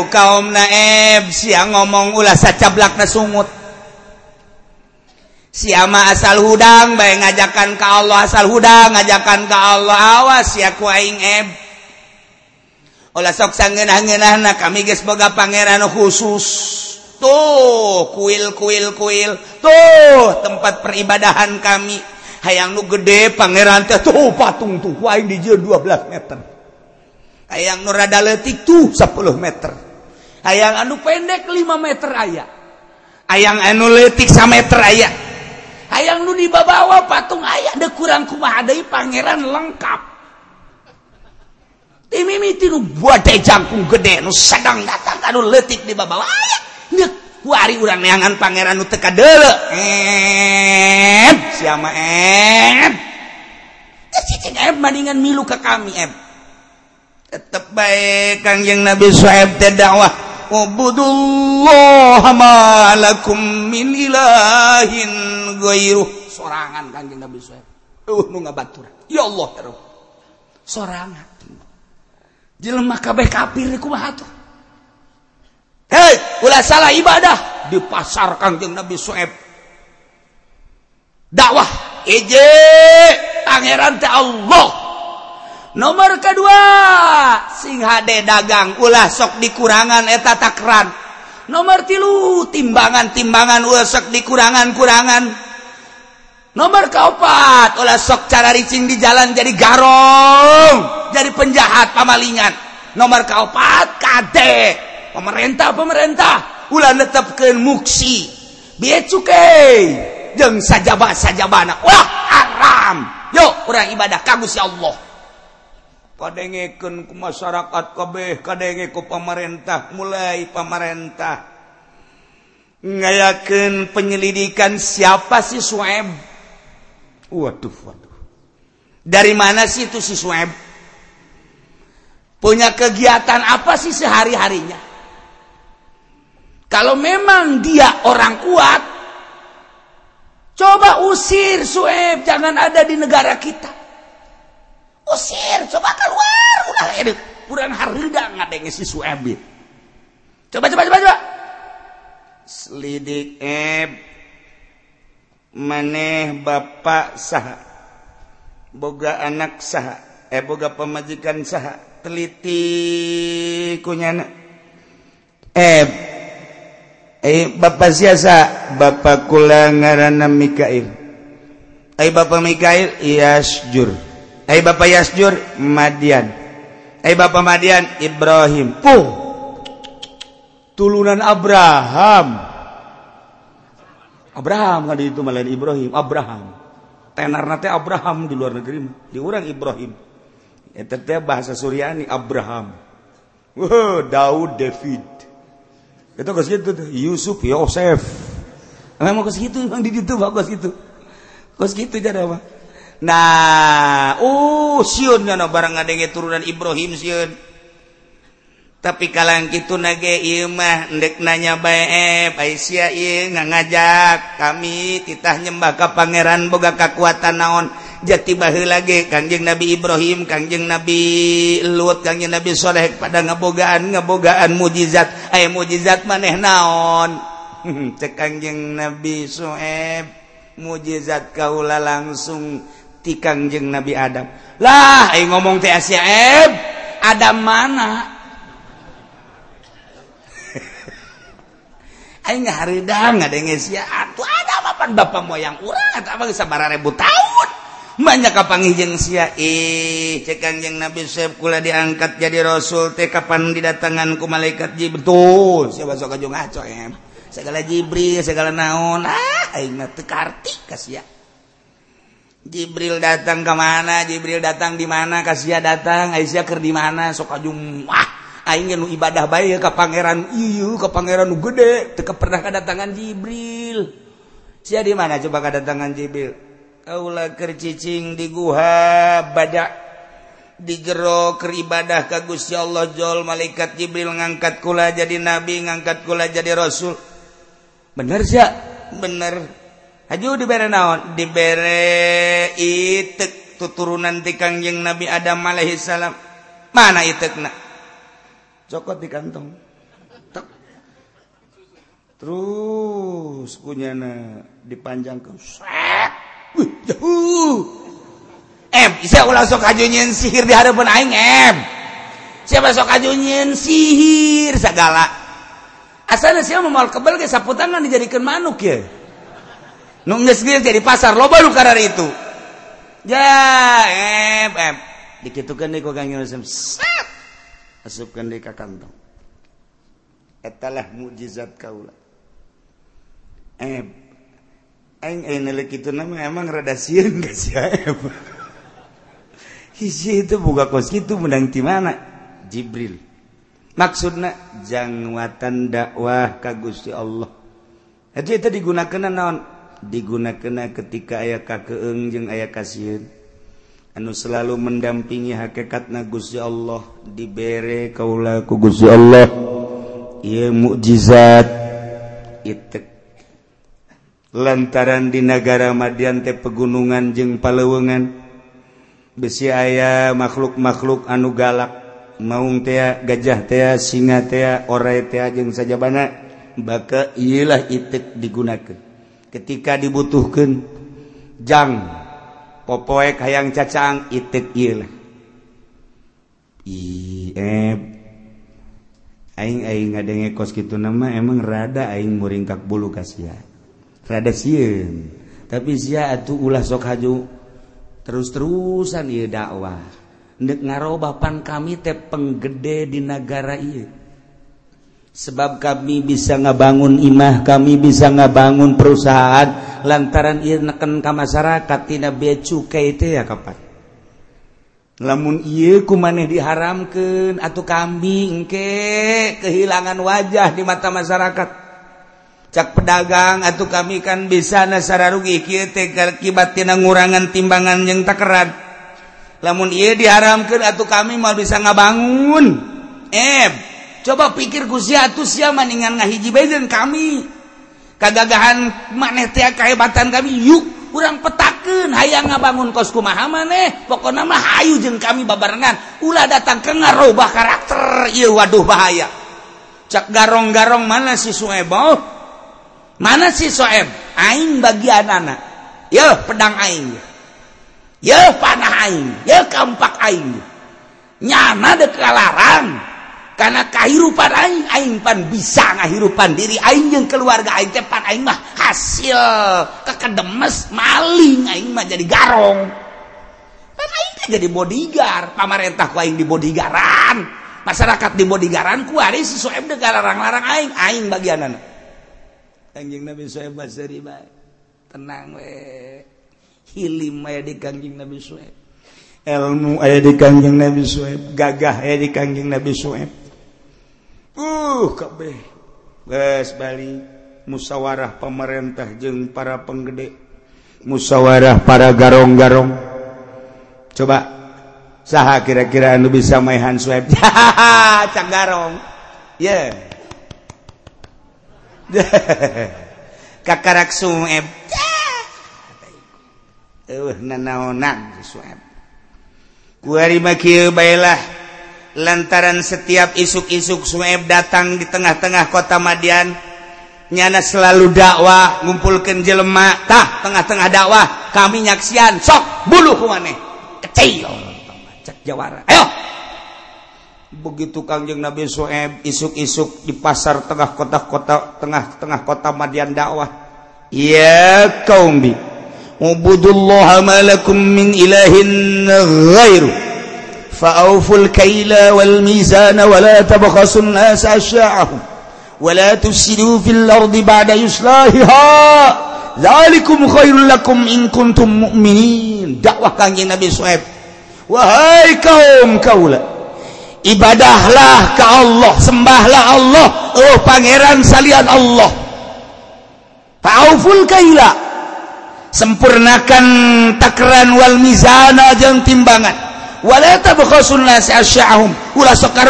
kaum naib siang ngomong ulah sacablak na sungut. Siama asal hudang baik ngajakan ke Allah asal hudang ngajakan ke Allah awas ya kuaing eb olah sok sangenah-ngenahna kami geus boga pangeran khusus. Tuh kuil kuil kuil. Tuh tempat peribadahan kami. Hayang nu gede pangeran teh tuh patung tuh kuaing di 12 meter. Hayang nu rada leutik tuh 10 meter. Hayang anu pendek 5 meter aya. Hayang anu leutik 1 meter aya. Hayang nu dibawa patung ayah de kurang kumaha pangeran lengkap jangkung gede sedang datang anu letik di baba wari urang neangan pangeran nu teka deuleu em siapa em? Eh, Cicing em bandingan milu ke kami em. Tetep baik kangjeng nabi suhaib teh dakwah. Ubudullah ma min ilahin ghairuh. Sorangan kanjeng nabi suhaib. Uh nu ngabaturan ya Allah ya sorangan. jelemah kabeh kafir kumaha tuh? Hei ulah salah ibadah. Di pasar kangjeng Nabi Su'aib. Dakwah. Ije pangeran teh Allah. Nomor kedua sing hade dagang ulah sok dikurangan eta takran nomor tilu timbangan-timbangan ulah sok dikurangan-kurangan. nomor keempat olah sok cara ricing di jalan jadi garong jadi penjahat pamalingan. Nomor keempat kade pemerintah pemerintah. Ulah netepkan muksi biaya cukai jeng sajabah sajabana wah haram. Yuk orang ibadah kagus ya Allah. Kadengeken ke masyarakat kabeh kadenge ke pemerintah mulai pemerintah. Ngayakeun penyelidikan siapa sih Sueb Waduh dari mana sih itu si swab punya kegiatan apa sih sehari-harinya? Kalau memang dia orang kuat coba usir swab jangan ada di negara kita. Usir coba keluar. Udah ini kurang harga ngadenge si Suebi coba coba coba coba. Selidik eb maneh Bapak saha. Boga anak saha. Eh boga pemajikan saha. Teliti kunyana. Eh eh Bapak siasa Bapak kula ngaranna Mikail. Eh Bapak Mikail Yasjur. Eh Bapak Yasjur Madian. Eh Bapak Madian Ibrahim. Oh tulunan Abraham. Abraham kan itu malah Ibrahim. Abraham. Tenar nate Abraham di luar negeri di orang Ibrahim. Eta teh bahasa Suryani Abraham. Wah, Daud David. Itu geus kitu Yusuf Yosef. Memang ke kitu memang di ditu bagus itu ke kitu jadi apa? Nah uh sieun nya barang ngadenge turunan Ibrahim sieun tapi kalang gitu nage imah ndek nanya bae eh, Aisyah nggak ngajak kami titah nyembah ka pangeran boga kekuatan naon. Jati baheula lagi Kangjeng Nabi Ibrahim Kangjeng Nabi Lut Kangjeng Nabi Saleh pada ngabogaan ngabogaan mujizat. Ay mujizat maneh naon? Cek Kangjeng Nabi soeb mujizat kaula langsung ti Kangjeng Nabi Adam. Lah aing ngomong teh Adam mana? Aing ngaharidang ngadenges ya atuh ada papan bapak moyang urang atau apa sabara ribu tahun. Banyak kapangi jeung sia ih cek kanjeng Nabi Syekh kula diangkat jadi rasul teh kapan didatangan ku malaikat jibril betul. Sia basa kajung ngaco em. Segala Jibril, segala naon ah aing mah teu karti kasia. Jibril datang ke mana? Jibril datang di mana? Kasia datang, Aisyah ker di mana? Sok kajung wah aing nu ibadah baik ke pangeran iyu ke pangeran nu gede teu pernah kedatangan Jibril. Sia di mana coba kedatangan Jibril? Kaula keur cicing di guha badak digero keur ibadah ka Gusti Allah jol malaikat Jibril ngangkat kula jadi nabi ngangkat kula jadi rasul. Bener sia? Bener. Haju dibere naon? Dibere itu tuturunan ti Kangjeng Nabi Adam alaihi salam mana itekna? cokot di kantong. Tek. terus kunyana dipanjang ke Wih, jauh. Em saya ulah sokajunyin sihir di hadapan aing em. Siapa sokajunyin sihir segala asalnya siapa mau kebel ke saputan kan dijadikan manuk ya? Nungges geus jadi pasar loba baru karar itu. Ya em em. Dikitukan deui kok Kang sem. asupkan di ka kantong. Etalah mukjizat kaula. Eh eng eh nelek itu nama emang rada sieun geus si hiji itu buka kos itu menang ti mana? Jibril. Maksudna jangwatan dakwah ka Gusti Allah. Itu itu digunakan naon? Digunakan ketika ayah kakeung jeung ayah kasieun anu selalu mendampingi hakekat nagusya Allah. Diberre kaula kugusya Allah. Ieu mukjizat. Itek. Lantaran di negara Madian teh pegunungan jeung palewengan besi aya makhluk-makhluk anu galak. Maung tea gajah tea singa tea ora tea jeung sajabana baka ialah itik digunakan ketika dibutuhkan jang. popoek hayang cacang itik ilah i aing aing ngadenge kos gitu nama emang rada aing muringkak bulu kasia rada sieun. Tapi sia atuh ulah sok haju terus-terusan ieu dakwah. Ndek ngarobapan kami teh penggede di negara ieu. sebab kami bisa ngabangun imah kami bisa ngabangun perusahaan. Lantaran neken ke masyarakat tidak bea cukai itu ya kapan? Lamun ieu ku maneh diharamkeun atuh kambing engke kehilangan wajah di mata masyarakat. Cak pedagang atuh kami kan bisa nasara rugi kieu teh akibat tina ngurangan timbangan yang takerat lamun ieu diharamkeun atuh kami mau bisa ngabangun. Eh coba pikir kusiatus ya maningan ngahiji badan kami. Kegagahan maneh tia kehebatan kami yuk kurang petaken hayang ngabangun kosku maha maneh? Pokok nama hayu jeng kami babarengan. Ulah datang ke ngarobah karakter. Iya waduh bahaya. Cak garong-garong mana si suebo mana si soeb aing bagian anak ya pedang aing. Ya panah aing. Ya kampak aing. Nyana dekalarang karena kehidupan aing aing pan bisa ngahirupan diri. Aing yang keluarga aing teh pan aing mah hasil kekedemes maling aing mah jadi garong. Pan aing teh jadi bodyguard. Pamarentah ku aing di bodygaran masyarakat di bodygaran ku ari sesuai dengan larang-larang aing. Aing bagian anak kanjeng nabi suhaib basri bae. Tenang we. Hilim aya di kanjeng nabi suhaib ilmu aya di kanjeng nabi suhaib gagah aya di kanjeng nabi suhaib uh kabeh. Guys Bali musyawarah pemerintah jeung para penggede. Musyawarah para garong-garong. Coba saha kira-kira anu bisa maehan swab cak garong. Ya yeah. kakarak swab uh nanaonan swab kuari makieu baelah lantaran setiap isuk-isuk Sueb datang di tengah-tengah kota Madian nyana selalu dakwah ngumpulkan jelematah tengah-tengah dakwah kami nyaksian sok bulu aneh kecil. Jawara. Ayo. Begitu Kangjeng Nabi Suhaib isuk-isuk di pasar tengah kota-kota tengah-tengah kota Madian dakwah. Ya qaumi ubudullaha ma lakum min ilahin ghairu فأوفوا الكيل والميزان ولا تبخسوا الناس أشياءهم ولا تفسدوا في الأرض بعد إصلاحها ذلكم خير لكم إن كنتم مؤمنين. dakwah kanjeng Nabi Suhaib wahai kaum kaula ibadahlah ke Allah sembahlah Allah oh pangeran salian Allah ta'awful kaila sempurnakan takran wal mizana jeung timbangan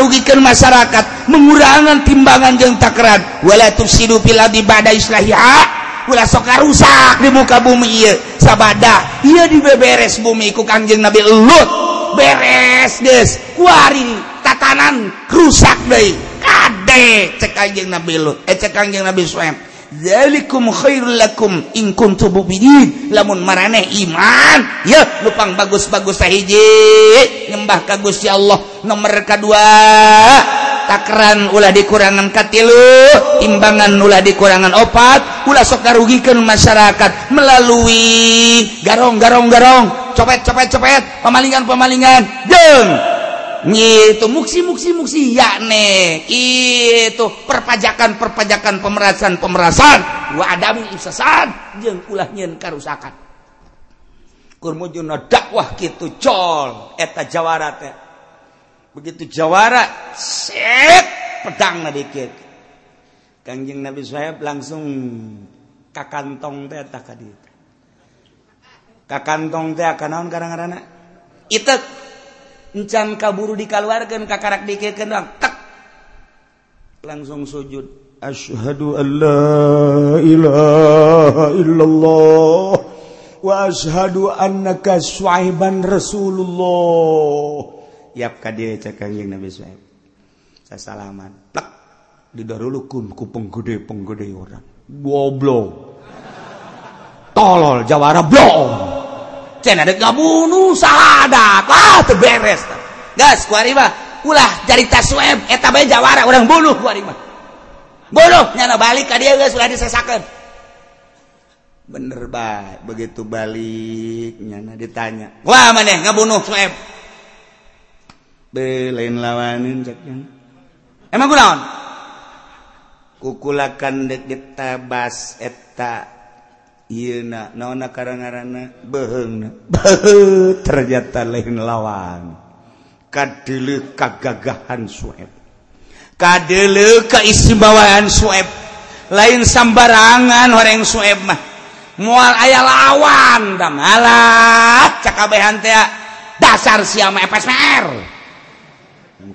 rugikan masyarakat. Mengurangan timbangan jeng takrantufpiladi badai soka rusak di muka bumi sabada ia di beberes bumiku Kanjeng Nabi Lut. Beres des. Kuari tatanan. Rusak Kade. Ce Kanjeng Nabi Lut. Eh, ce Kanjeng Nabi Suem zalikum khairul lakum in kuntum mu'minin. Lamun maraneh iman. Ya lupang bagus-bagus hiji. Nyembah ka Gusti Allah. Nomor kadua takran ulah dikurangan katilu imbangan ulah dikurangan opat. Ulah sok ngarugikan masyarakat melalui garong garong garong copet copet copet. Pemalingan pemalingan. Jeng! itu muksi muksi muksi. Ya nek itu perpajakan perpajakan pemerasan pemerasan. Wa adamul ifsasad jeung ulah nyeun karusakan. Kur mujuna dakwah kitu col. Eta jawara teh. Begitu jawara set pedang na dikit. Kanjeng nabi suhaib langsung kakantong teh tak ka kakantong teh. Kanaon karang-karana itek. encan kaburu dikaluarkan kakarak dikirkan doang tak langsung sujud. Asyhadu an la ilaha illallah wa asyhadu annaka suaiban rasulullah. Yap ka dia cek kanjing nabi suaib sasalaman tak didarulukun ku penggede penggede orang. Goblok. Tolol jawara blong. gabunuh sahadatlah beres ulah jarita swab eta eh, bae Jawara orang buluh bunuh nyana balik ka dia geus ulah disesakeun bener bae begitu balik nyana ditanya. Wah maneh ngabunuh swab belain lawanin cek emang kunaon kukulakan dek ditabas eta na naona karangarana beheng ternyata lain lawan. Kadele kagagahan sueb. Kadele keistimbawaan sueb. Lain sambarangan orang sueb mah. Mual aya lawan dam. Alat cakabehan teh dasar sia mah epes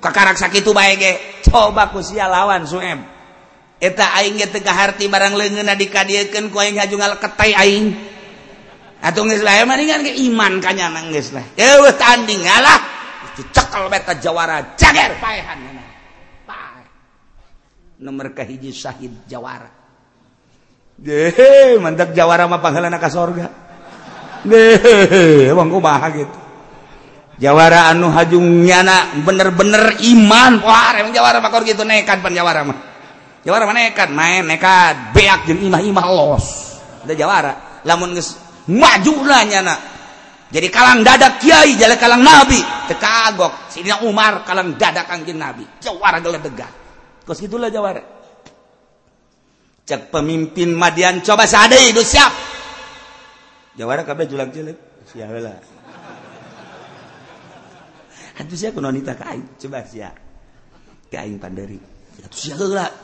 kakarak sakitu bae ge. Coba ku sia lawan sueb. eta aing ge teu kaharti barang leungeunna dikadiekeun ku aing hajungal ketai aing. Atuh geus lah eh, mendingan ge iman kanyana geus lah. Eueuh tanding ngalah dicekel bae ka jawara jager. Paehan paeh nomor kahiji syahid jawara. Deh mantap jawara mah panghalana ka sorga. Deh emang kumaha gitu. Jawara anu hajung nyana bener-bener iman. Wah emang jawara makor gitu nekat pan jawara mah. Jawara mana nekat main nekat beak jeung imah-imah los. Ada jawara lamun geus maju nak. Jadi kalang dadak kiai jalan kalang nabi tekagok Sidina Umar kalang dadak kangjeng nabi. Jawara geledegan. Kos gitulah jawara. Cek pemimpin Madian coba sadai itu siap. Jawara kabeh julang cilik. Siap lah. Hatu siapa nonita kain coba siap. Kain panderi. Hatu siap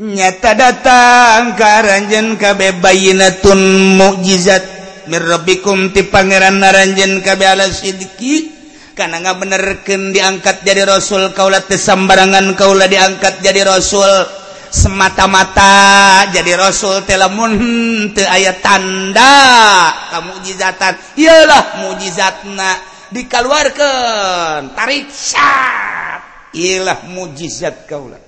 nyata datang karanjen kabe bayinatun mukjizat. Mirrabikum ti pangeran naranjen kabe ala sidiki. Karena nggak diangkat jadi rasul kaulah tesambarangan kaulah diangkat jadi rasul. Semata-mata jadi rasul telamun te ayat tanda kamu mukjizatan iyalah mukjizatna dikeluarkan tarik syat. Iyalah mukjizat kaulah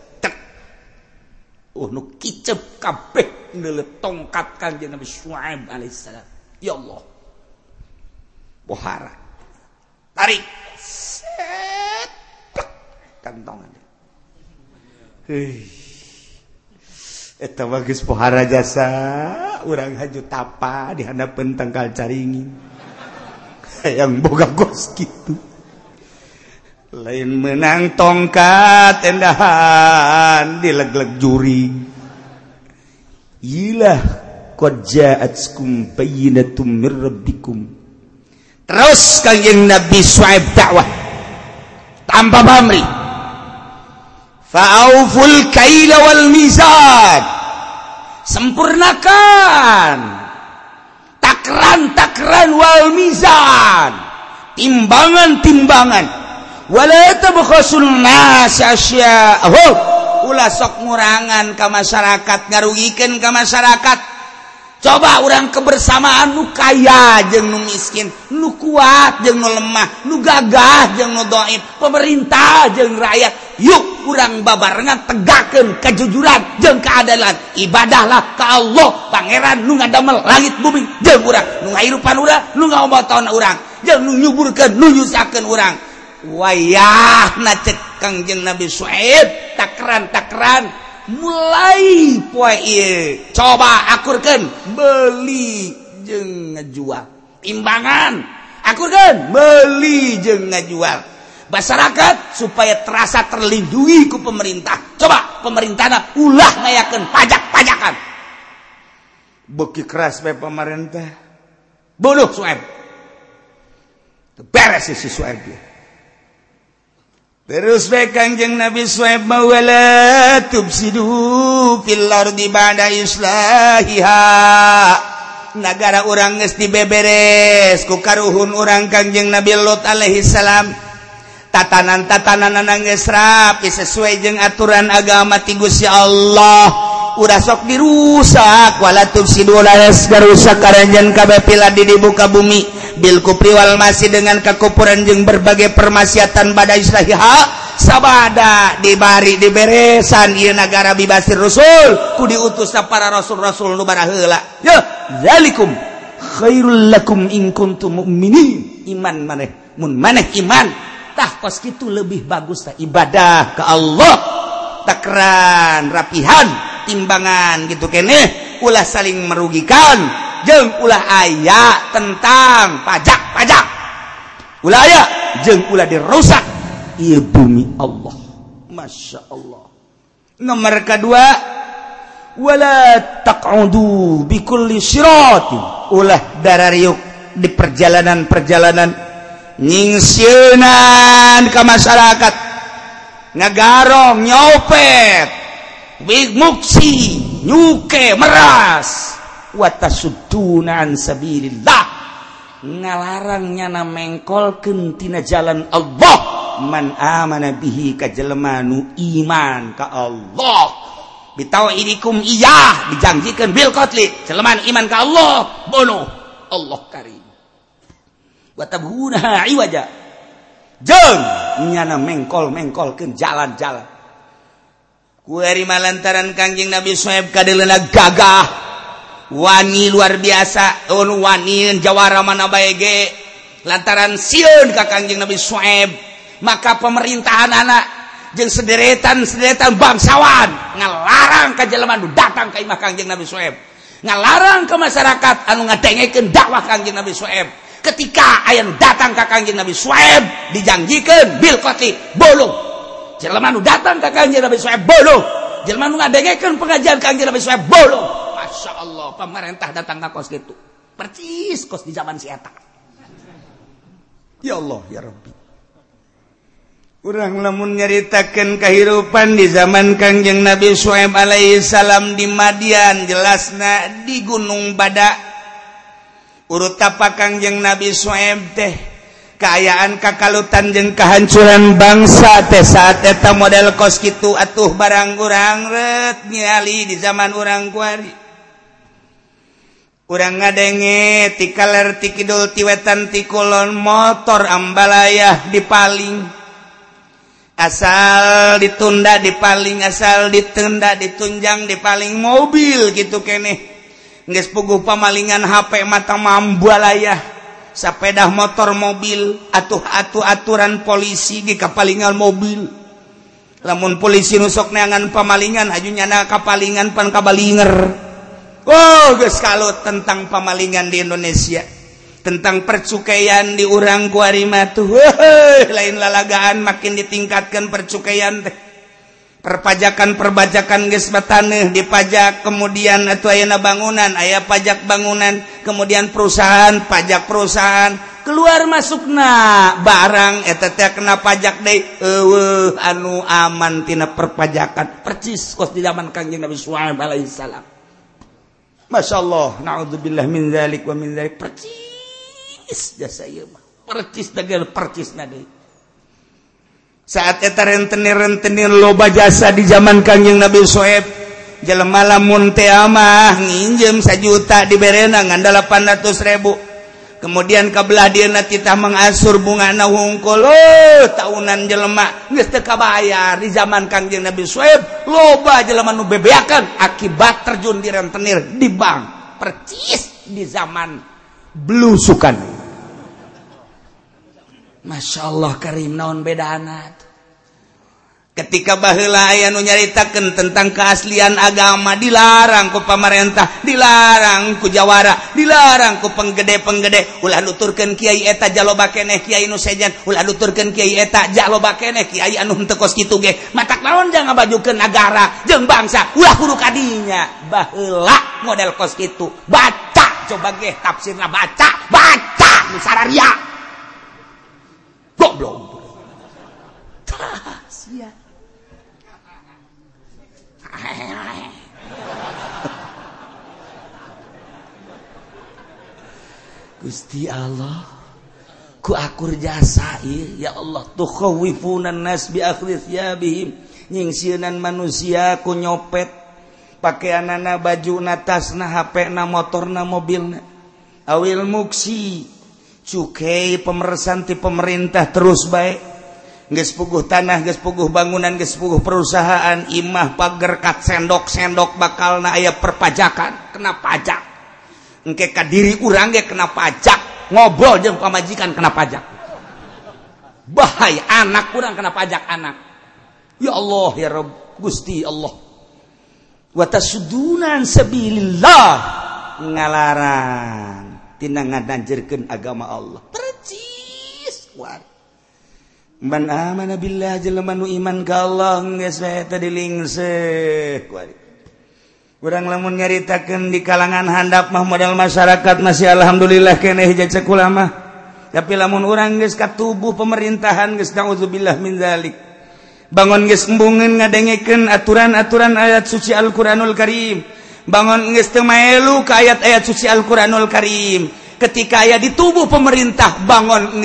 Oh nu kicep kabeh neuleup tongkat Kanjeng Nabi Syuaib alaihissalam. Ya Allah. Bohara. Tarik. Set. Kantongan. Hei. Eta bagus pohara jasa, urang haju tapa dihandapeun tangkal caringin. Yang boga gos kitu. lain menang tongkat tendahan dilegleg juri. Yilah qad ja'atkum bayyinatum mir rabbikum. Terus kanjeng nabi suaib dakwah. Tanpa pamri fa'auful kaila wal mizan. Sempurnakan. Takran takran wal mizan. Timbangan timbangan ula sok murangan ke masyarakat ngarugikan ke masyarakat. Coba orang kebersamaan nu kaya jeng nu miskin nu kuat jeng nu lemah nu gagah jeng nu doib. Pemerintah jeng rakyat yuk kurang babarengan tegakan kejujuran jeng keadalan ibadahlah ke Allah pangeran nu ngadamel langit bumi. Jeng urang nu ngairupan urang nu ngaobatan urang. Jeng nu nyuburkan nu nyusakan urang. Wayah na cekangjeng Nabi Suib takran takran mulai coba akurkan beli jeng ngejual timbangan akurkan beli jeng ngejual masyarakat supaya terasa terlindungi ke pemerintah. Coba pemerintah ulah ngayakan pajak-pajakan. Beki keras pemerintah. Bodoh Suib beres si Suib dia terus baik Kanjeng Nabi Suhaib mawala tubsidu fil ardi ba'da islahiha. Negara orang geus dibeberes ku karuhun orang Kanjeng Nabi Lot alaihi salam. Tatanan-tatanan geus rapi sesuai jeung aturan agama ti Gusti Allah. Udah sok dirusak wala tubsidu la rusak karanjan kabeh pila di buka bumi. Bilkupriwal masih dengan kekupuran jeung berbagai permaksiatan badai Israha sabada dibari diberesan Ieu negara bibasir Rasul ku diutusna para rasul-rasul nu baraheula ya zalikum khairul lakum in kuntum mu'minin. Iman maneh mun maneh iman. Tah kos kitu lebih bagus tah ibadah ke Allah. Takran rapihan timbangan gitu kene ulah saling merugikan. jeng ulah aya tentang pajak pajak. Ulah aya jeng ulah dirusak. Ieu bumi Allah. Masya Allah. Nomor kedua wala taq'udu bikulli siratin. Ulah darariuk di perjalanan-perjalanan. Ningseunan ke masyarakat. Ngagarong nyopet. Wig muksi nyuke meras. watasudunaan sabilillah. Ngalarangnya na mengkol kentina jalan Allah. Man amana bihi kajelemanu iman ka Allah. Bitawaidikum iya dijanjikan bil qatli jeleman iman ka Allah. Bono Allah karim. Watabhuna iwaja. Jeung nyana mengkol-mengkolkeun jalan-jalan. Kuari malantaran kanjing Nabi Suhaib kadeleuna gagah. wani luar biasa un wanin jawara mana baige lantaran siun ka kanjeng Nabi Su'aib maka pemerintahan anak jeung sederetan-sederetan bangsawan ngalarang ka jelema nu datang ka imah kanjeng Nabi Su'aib ngalarang ke masyarakat anu ngadengekeun dakwah kanjeng Nabi Su'aib ketika ayam datang ka kanjeng Nabi Su'aib dijanjikeun bil koti bolong jelema nu datang ka kanjeng Nabi Su'aib bolong jelema nu ngadengekeun pengajian kanjeng Nabi Su'aib bolong Masya Allah pemerintah datang ke kos gitu. Percis kos di zaman si Eta. Ya Allah ya Rabbi. Urang lamun nyeritakan kehidupan di zaman kangjeng Nabi Suhaib alaihissalam di Madian jelasna di Gunung Badak urut apa kangjeng Nabi Suhaib teh keayaan kakalutan jeng kehancuran bangsa teh saat eta model kos gitu atuh barang urang ret nyali di zaman urang kuari. urang ngadenge tikaler tikidul tiwetan tikulon motor ambalayah dipaling asal ditunda dipaling asal ditenda ditunjang dipaling mobil gitu kene. Nggak puguh pamalingan HP mata mambalayah sepeda motor mobil atuh atuh aturan polisi di kapalingan mobil. Lamun polisi nusok neangan pamalingan ajunya na kapalingan pan kabalinger Oh kalau tentang pemalingan di Indonesia. Tentang percukaian di urang kuarima tuh. Lain lalagaan makin ditingkatkan percukaian teh. Perpajakan perbajakan geus bataneuh dipajak kemudian atuh ayeuna bangunan aya pajak bangunan kemudian perusahaan pajak perusahaan. Keluar masukna barang eta teh kena pajak deui eueuh anu aman tina perpajakan. Percis kos di zaman Kanjeng Nabi sallallahu alaihi wasallam Masya Allah naudzubillah min zalik wa min zalik. Percis jasa ieu mah. Percis dagel, percis deui. saat eta rentenir-rentenir loba jasa di zaman Kanjeng Nabi Soeb jelema lamun munte amah, nginjem sajuta di na ngan 800 ribu. kemudian kabelah dina kita mengasur bunga naungkul tahunan jelemak kabaar di zaman Kangjeng Nabi Sueb loba jeleman bebeakan akibat terjun di rentenir di bank. Percis di zaman belusukan Masya Allah Karim naon beda anak ketika bahla aya nu nyaritakan tentang keaslian agama dilarang ku pamarentah dilarang ku Jawara dilarang ku penggede-penggede. Ulah luturkan Kyai eta jaloba keneh Kyai nu sejen. Ulah luturkan Kyai eta jaloba keneh Kyai anu henteu kos kitu ge. Matak naon jangan ngabajukeun negara jeung bangsa? Ulah huru kadinya. Baheula model kos kitu. Baca coba ge tafsirna baca baca nu sararia. Goblok. Sia. Gusti Allah kuakur jasa ya Allah tuhkhowifunan nas bi akhlifyabihim nyingsieunan manusia ku nyopet. Pakaianana bajuna tasna HP-na motorna mobilna awil muksi. Cukai pemeresan ti pemerintah terus baik gespuguh tanah gespuguh bangunan gespuguh perusahaan imah pagerkat sendok sendok bakal na ayah perpajakan. Kena pajak. Engke kadiri urang ge kena pajak. Ngobrol jeung pamajikan kena pajak. Bahaya anak kurang kena pajak anak. Ya Allah ya Rob Gusti Allah. Watasudunan sabilillah. Ngalarang tina ngadanjerkeun agama Allah. Percis kuat Man amana billah jelema nu iman ka Allah geus wae teu dilingseuk. Urang lamun nyaritakeun di kalangan handap mah modal masyarakat masih alhamdulillah keneh jejak ulama. Tapi lamun urang geus ka tubuh pemerintahan geus naudzubillah min zalik. Bangun geus embungeun ngadengikeun aturan-aturan ayat suci Al-Qur'anul Karim. Bangun geus teu maelu ka ayat-ayat suci Al-Qur'anul Karim. ketika aya di tubuh pemerintah bangun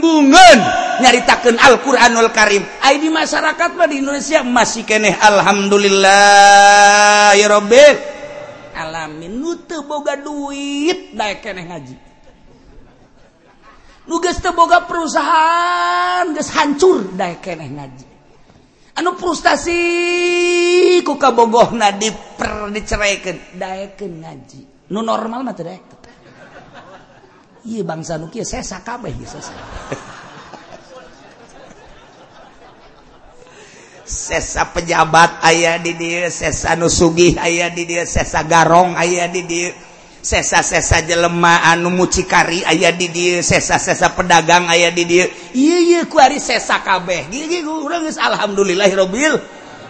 bungun nyaritakan Alquranul Karim. ID masyarakat mah di Indonesia masih keneh Alhamdulillah ya Robbil alamin. Nute boga duit naik keneh ngaji. Nu geus teu boga perusahaan geus hancur daek keneh ngaji. Anu frustasi ku kabogohna diper diceraikeun daekeun ngaji. Nu normal mah teu daek Iya bangsa nu kieu sesa kabeh sesa. sesa pejabat ayah di dia, sesa nu sugih aya di dia, sesa garong ayah di dia, sesa-sesa jelema anu mucikari ayah di dia, sesa-sesa pedagang ayah di dia. Iya iya ku ari sesa kabeh. Gigi urang geus alhamdulillahirabbil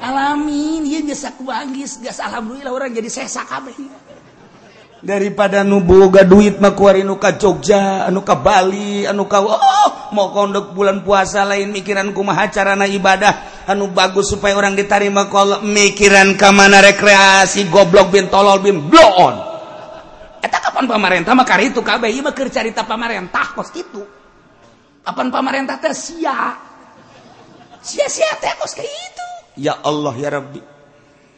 alamin. Ieu geus aku geus alhamdulillah orang jadi sesa kabeh. Daripada nuboga duit makuuka Jogja anuuka Bali anuuka oh, mau kondok bulan puasa lain mikiranku maha carana ibadah. Anu bagus supaya orang ditarima kalau mikiran ke mana rekreasi goblok bin tolol bin bloon. Kapan pemerintah makar itu KB cerita pemerintah kos itu kapan pemerintah sia? Sia-sia itu. Ya Allah ya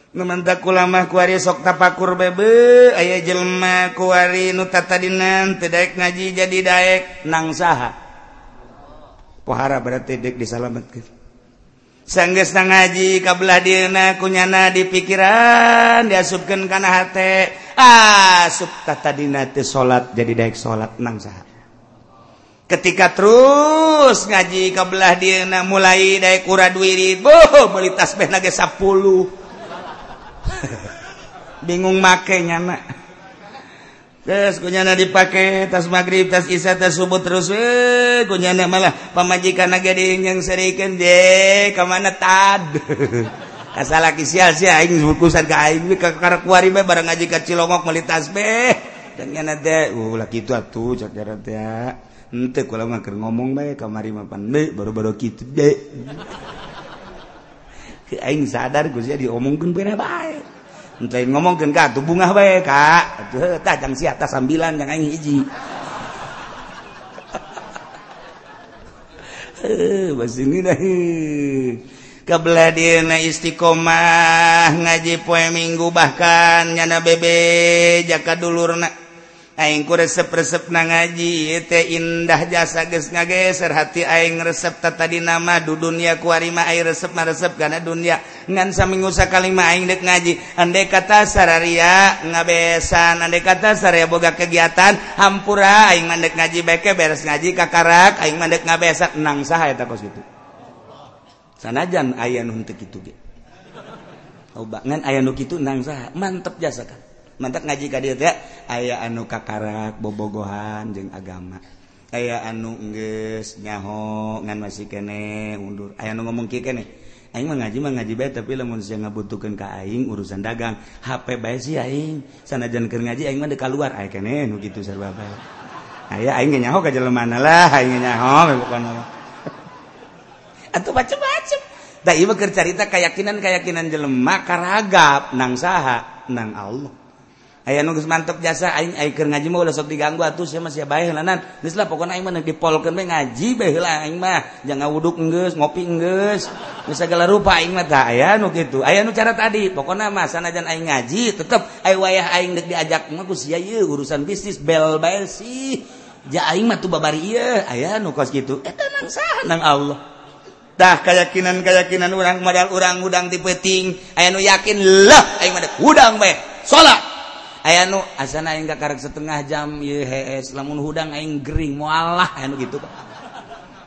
numantaku lama kuari sok tapakur bebe aya jelma kuari nu tatadinan teu daek ngaji jadi daek nang saha. Pohara berarti dek disalamatkan sanggeus nang ngaji kabelah dieuna kunyana di pikiran diasupkeun kana hate. Ah, Asup tatadina teh salat jadi daek salat nang saha. Ketika terus ngaji kabelah dieuna mulai daek kuradwirid boh beli tasbih nage 10 bingung makainya nyana. Dipakai tas magrib tas isya tas subuh terus nyana malah pemajikan gading yang serikan de ke mana tad? Be barang ngaji kecilongok melitas be dan nyana teh uh lah kitu atuh cak jarak ya. Ente kalau ngomong bae kamari mapan be baru-baru kitu deh aing sadar Gus ya diomongkeun bener bae. Entah ngomongkeun ka atuh bungah bae ka. Atuh tah jang si atas sambilan jang aing hiji. Bas ini dah kebeladir na istiqomah ngaji poe minggu bahkan nyana bebe jaka dulur nak aing ku resep-resep na ngaji teh indah jasa geus ngageser. Hati aing resep ta tadi nama du dunia ku air mah aing resep maresep kana dunia. Ngan saminggu sakali mah aing deuk ngaji ande kata sararia ngabesan ande kata saraya boga kegiatan hampura aing mandek ngaji beke beres ngaji kakarak aing mandek ngabesan. Nang saha eta kos kitu? Sanajan aya nu henteu kitu ge? Ngan aya nu kitu nang saha? Mantep jasa kan mantap ngaji ka dieu teh aya anu kakarak bobogohan jeung agama. Aya anu geus nyaho ngan masih kene undur. Aya anu ngomong kieu kene aing mah ngaji mah ngaji bae tapi lamun sia ngabutuhkeun ka aing urusan dagang HP bae sih aing. Sanajan keur ngaji aing mah deuk luar aya kene nu kitu sarua bae. Aya aing ge nyaho ka jelema lah aing nyaho bukan atuh macem-macem. Da ieu keur carita keyakinan-keyakinan jelema karagap nang saha nang Allah. aya nu geus mantep jasa aing aing keur ngaji mah ulah sok diganggu atuh sia mah sia bae heulanan. Geus lah pokona aing mah neuk dipolkeun we ngaji bae heula aing mah. Jangan wuduk enggeus ngopi enggeus geus segala rupa aing mah tah. Aya nu kitu aya nu cara tadi. Pokona mah sanajan aing ngaji tetep aya wayah aing deuk diajak mah ku sia ieu urusan bisnis bel bae sih. Ja aing mah tuh babari ieu. Aya nu kos kitu eta nang saha nang Allah. Dah keyakinan keyakinan orang modal orang udang di peting aya nu yakin lah aing mah udang bae. Salat Eh, aya nu asana aing kakarek setengah jam ieu hees lamun hudang aing gering moalah anu gitu.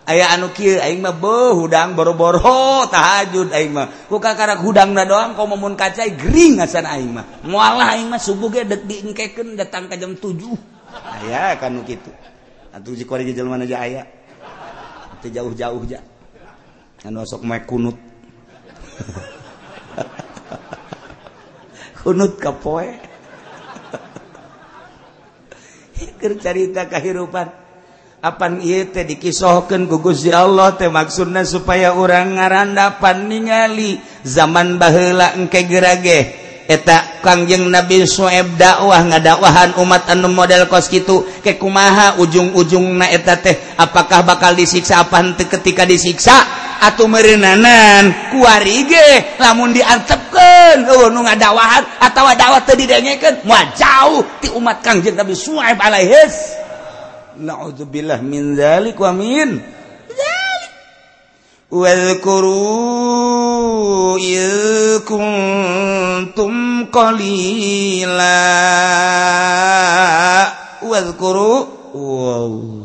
Aya anu kieu aing mah beuh hudang boro-boro tahajud aing mah. Ku kakarek hudangna doang kau mun kacai gering asana aing mah. Moalah aing mah subuh ge deuk diengkekeun datang ka jam 7 aya kanu kitu. Atuh jeung ge jelema aja aya. Teu jauh-jauh ja. Anu sok mae kunut. Kunut ka poe. cerita kehidupan. Apaan teh dikisohkan gugus di Allah temaksudna supaya orang ngarandapan ningali zaman bahela engke gerage. Eta Kangjeng Nabi Sueb dakwah ngadakwahan umat anu model kos gitu ke kumaha ujung-ujung na eta teh apakah bakal disiksa apa ketika disiksa? atau merenanan. Kuarige lamun diantepkan oh, nu ngadawahan atau dawat tadi dengekan mau jauh ti umat kangjeng Nabi Suhaib alaihis na'udzubillah min zalik wa min zalik wadhkuru idh kuntum qalila. Wadhkuru wow